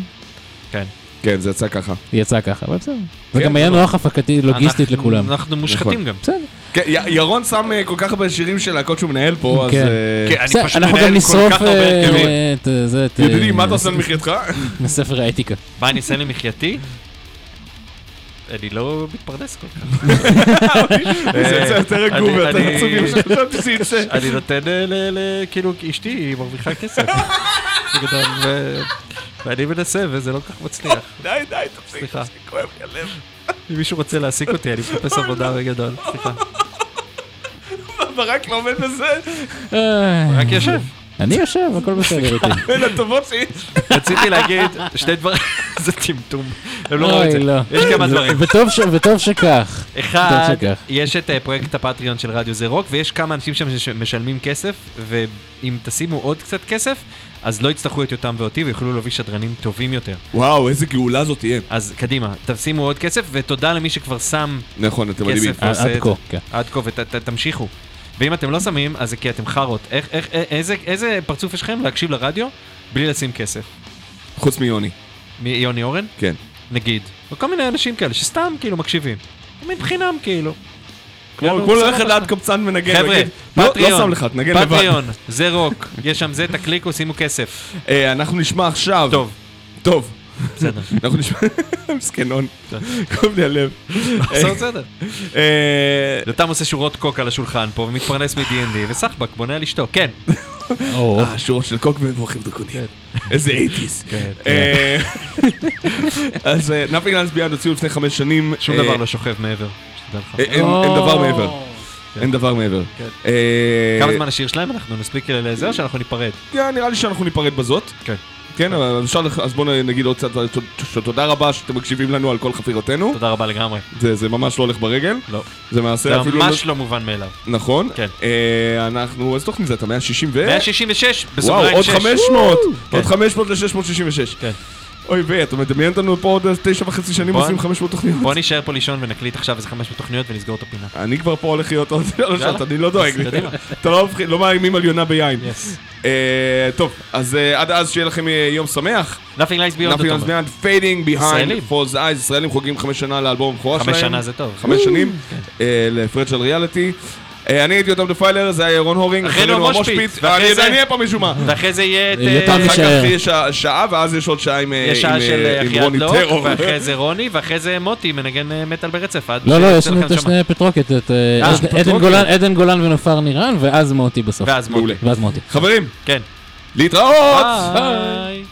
[SPEAKER 2] כן.
[SPEAKER 1] כן, זה יצא ככה.
[SPEAKER 3] זה יצא ככה, אבל בסדר. זה
[SPEAKER 1] כן,
[SPEAKER 3] גם היה
[SPEAKER 1] זה לא-
[SPEAKER 3] נוח הפקתי לוגיסטית
[SPEAKER 2] אנחנו-
[SPEAKER 3] לכולם.
[SPEAKER 2] אנחנו מושחתים
[SPEAKER 1] נכון.
[SPEAKER 2] גם.
[SPEAKER 3] בסדר.
[SPEAKER 1] כן, י- ירון שם אה, כל כך הרבה שירים של להקות שהוא מנהל פה, אז...
[SPEAKER 3] כן.
[SPEAKER 1] אה,
[SPEAKER 2] כן, אני פשוט
[SPEAKER 3] אנחנו
[SPEAKER 2] מנהל
[SPEAKER 3] גם
[SPEAKER 2] כל
[SPEAKER 3] נשרוף
[SPEAKER 2] כך הרבה
[SPEAKER 3] אה, זה.
[SPEAKER 1] ידידי, מה אתה עושה למחייתך? <laughs>
[SPEAKER 3] מספר האתיקה.
[SPEAKER 2] מה אני אעשה למחייתי? אני לא מתפרנס כל כך. <laughs>
[SPEAKER 1] זה יותר רגוע
[SPEAKER 2] אני-
[SPEAKER 1] ויותר
[SPEAKER 2] אני-
[SPEAKER 1] עצוב ממה שחשבתי שזה יצא.
[SPEAKER 2] אני נותן אה, כאילו, אשתי היא מרוויחה כסף. <laughs> ואני מנסה וזה לא כל כך מצליח. <laughs>
[SPEAKER 1] די, די, תפסיק,
[SPEAKER 2] סליחה.
[SPEAKER 1] כואב לי הלב.
[SPEAKER 2] אם מישהו רוצה להעסיק אותי, אני מחפש עבודה בגדול. סליחה.
[SPEAKER 1] ברק לא עומד בזה.
[SPEAKER 3] אה,
[SPEAKER 2] רק יושב.
[SPEAKER 3] אני יושב, הכל בסדר איתי. <laughs>
[SPEAKER 1] בין הטובות שיש.
[SPEAKER 2] רציתי להגיד שני דברים, <laughs> זה טמטום. הם לא ראו את זה.
[SPEAKER 3] לא.
[SPEAKER 2] יש כמה דברים.
[SPEAKER 3] וטוב ש- וטוב שכך.
[SPEAKER 2] אחד. יש את אה, פרויקט הפטריון של רדיו זה רוק, ויש כמה אנשים שם שמשלמים כסף, ואם תשימו עוד קצת כסף, אז לא יצטרכו את יותם ואותי ויוכלו להביא שדרנים טובים יותר.
[SPEAKER 1] וואו, איזה גאולה זאת תהיה.
[SPEAKER 2] אז קדימה, תשימו עוד כסף, ותודה למי שכבר שם
[SPEAKER 1] נכון, אתם מדהימים.
[SPEAKER 2] ועושה
[SPEAKER 3] עד
[SPEAKER 2] את
[SPEAKER 3] כה. כן.
[SPEAKER 2] עד כה, ותמשיכו. ואם אתם לא שמים, אז זה כי אתם חארות. איך, איך, א- איזה, איזה פרצוף יש לכם להקשיב לרדיו בלי לשים כסף?
[SPEAKER 1] חוץ מיוני.
[SPEAKER 2] מיוני אורן?
[SPEAKER 1] כן.
[SPEAKER 2] נגיד. וכל מיני אנשים כאלה שסתם כאילו מקשיבים. מבחינם כאילו.
[SPEAKER 1] כמו
[SPEAKER 2] כאילו,
[SPEAKER 1] ללכת
[SPEAKER 2] שלך.
[SPEAKER 1] ליד קבצן מנגן.
[SPEAKER 2] חבר'ה,
[SPEAKER 1] לא- לא
[SPEAKER 2] פטריון,
[SPEAKER 1] שם לך, תנגן לבד.
[SPEAKER 2] פטריון, זה רוק, יש שם זה, תקליקו, שימו כסף.
[SPEAKER 1] אה, אנחנו נשמע עכשיו.
[SPEAKER 2] טוב,
[SPEAKER 1] טוב.
[SPEAKER 2] בסדר.
[SPEAKER 1] אנחנו נשמע... מסכנון. כואב לי הלב.
[SPEAKER 2] בסדר, בסדר.
[SPEAKER 1] אה,
[SPEAKER 2] יותם עושה שורות קוק על השולחן פה ומתפרנס מ-D&D, וסחבק בונה על אשתו, כן.
[SPEAKER 1] אה, שורות של קוק ומבורכים דרקונים. איזה אייטיז.
[SPEAKER 2] כן.
[SPEAKER 1] אה, אז Nothing Lines Beyond הוציאו לפני חמש שנים.
[SPEAKER 2] שום
[SPEAKER 1] אה,
[SPEAKER 2] דבר לא שוכב מעבר.
[SPEAKER 1] אה, אין דבר מעבר.
[SPEAKER 2] כן.
[SPEAKER 1] אין דבר מעבר.
[SPEAKER 2] כן.
[SPEAKER 1] אה,
[SPEAKER 2] כמה זמן השיר שלהם? אנחנו נספיק לזה או שאנחנו ניפרד?
[SPEAKER 1] כן, נראה לי שאנחנו ניפרד בזאת.
[SPEAKER 2] כן.
[SPEAKER 1] כן, אבל אפשר, אז בואו נגיד עוד קצת, תודה רבה שאתם מקשיבים לנו על כל חפירותינו.
[SPEAKER 2] תודה רבה לגמרי.
[SPEAKER 1] זה זה ממש לא הולך ברגל.
[SPEAKER 2] לא.
[SPEAKER 1] זה מעשה
[SPEAKER 2] זה
[SPEAKER 1] אפילו...
[SPEAKER 2] ממש לא מובן מאליו.
[SPEAKER 1] נכון.
[SPEAKER 2] כן.
[SPEAKER 1] אה, אנחנו, איזה תוכנית זה? אתה 160 ו...
[SPEAKER 2] 166,
[SPEAKER 1] וואו,
[SPEAKER 2] בסוגריים
[SPEAKER 1] עוד
[SPEAKER 2] 6.
[SPEAKER 1] 500!
[SPEAKER 2] כן.
[SPEAKER 1] עוד 500 ל-666.
[SPEAKER 2] כן.
[SPEAKER 1] אוי ויי, אתה מדמיין אותנו פה עוד תשע וחצי שנים עושים 500 תוכניות.
[SPEAKER 2] בוא נשאר פה לישון ונקליט עכשיו איזה 500 תוכניות ונסגור את הפינה.
[SPEAKER 1] אני כבר פה הולך להיות עוד שלוש. שעות, אני לא דואג. <laughs> אתה לא לא מאיימים על יונה ביין. אה, טוב, אז אה, עד אז שיהיה לכם אה, יום שמח.
[SPEAKER 2] Nothing Lies Beyond
[SPEAKER 1] Nothing. Else Beyond, Fading. Behind Falls Eyes, ישראלים חוגגים חמש שנה לאלבום הבכורה שלהם.
[SPEAKER 2] חמש שנה זה טוב.
[SPEAKER 1] חמש שנים, לפרדג' על ריאליטי. אה, אני הייתי אותם דפיילר, זה היה רון הורינג,
[SPEAKER 2] אחרי
[SPEAKER 1] אה,
[SPEAKER 2] זה
[SPEAKER 1] המושפיץ, ואני אהיה פה משום מה.
[SPEAKER 2] ואחרי זה יהיה את... אה,
[SPEAKER 1] אחר כך יש שעה, ואז יש עוד שעה עם רוני טרור.
[SPEAKER 2] ואחרי זה רוני, ואחרי זה מוטי מנגן מטאל ברצף.
[SPEAKER 3] לא, לא, יש לנו את השני פטרוקט, את עדן גולן ונופר נירן, ואז מוטי בסוף.
[SPEAKER 2] ואז מוטי.
[SPEAKER 3] ואז מוטי.
[SPEAKER 1] חברים.
[SPEAKER 2] כן.
[SPEAKER 1] להתראות!
[SPEAKER 2] ביי!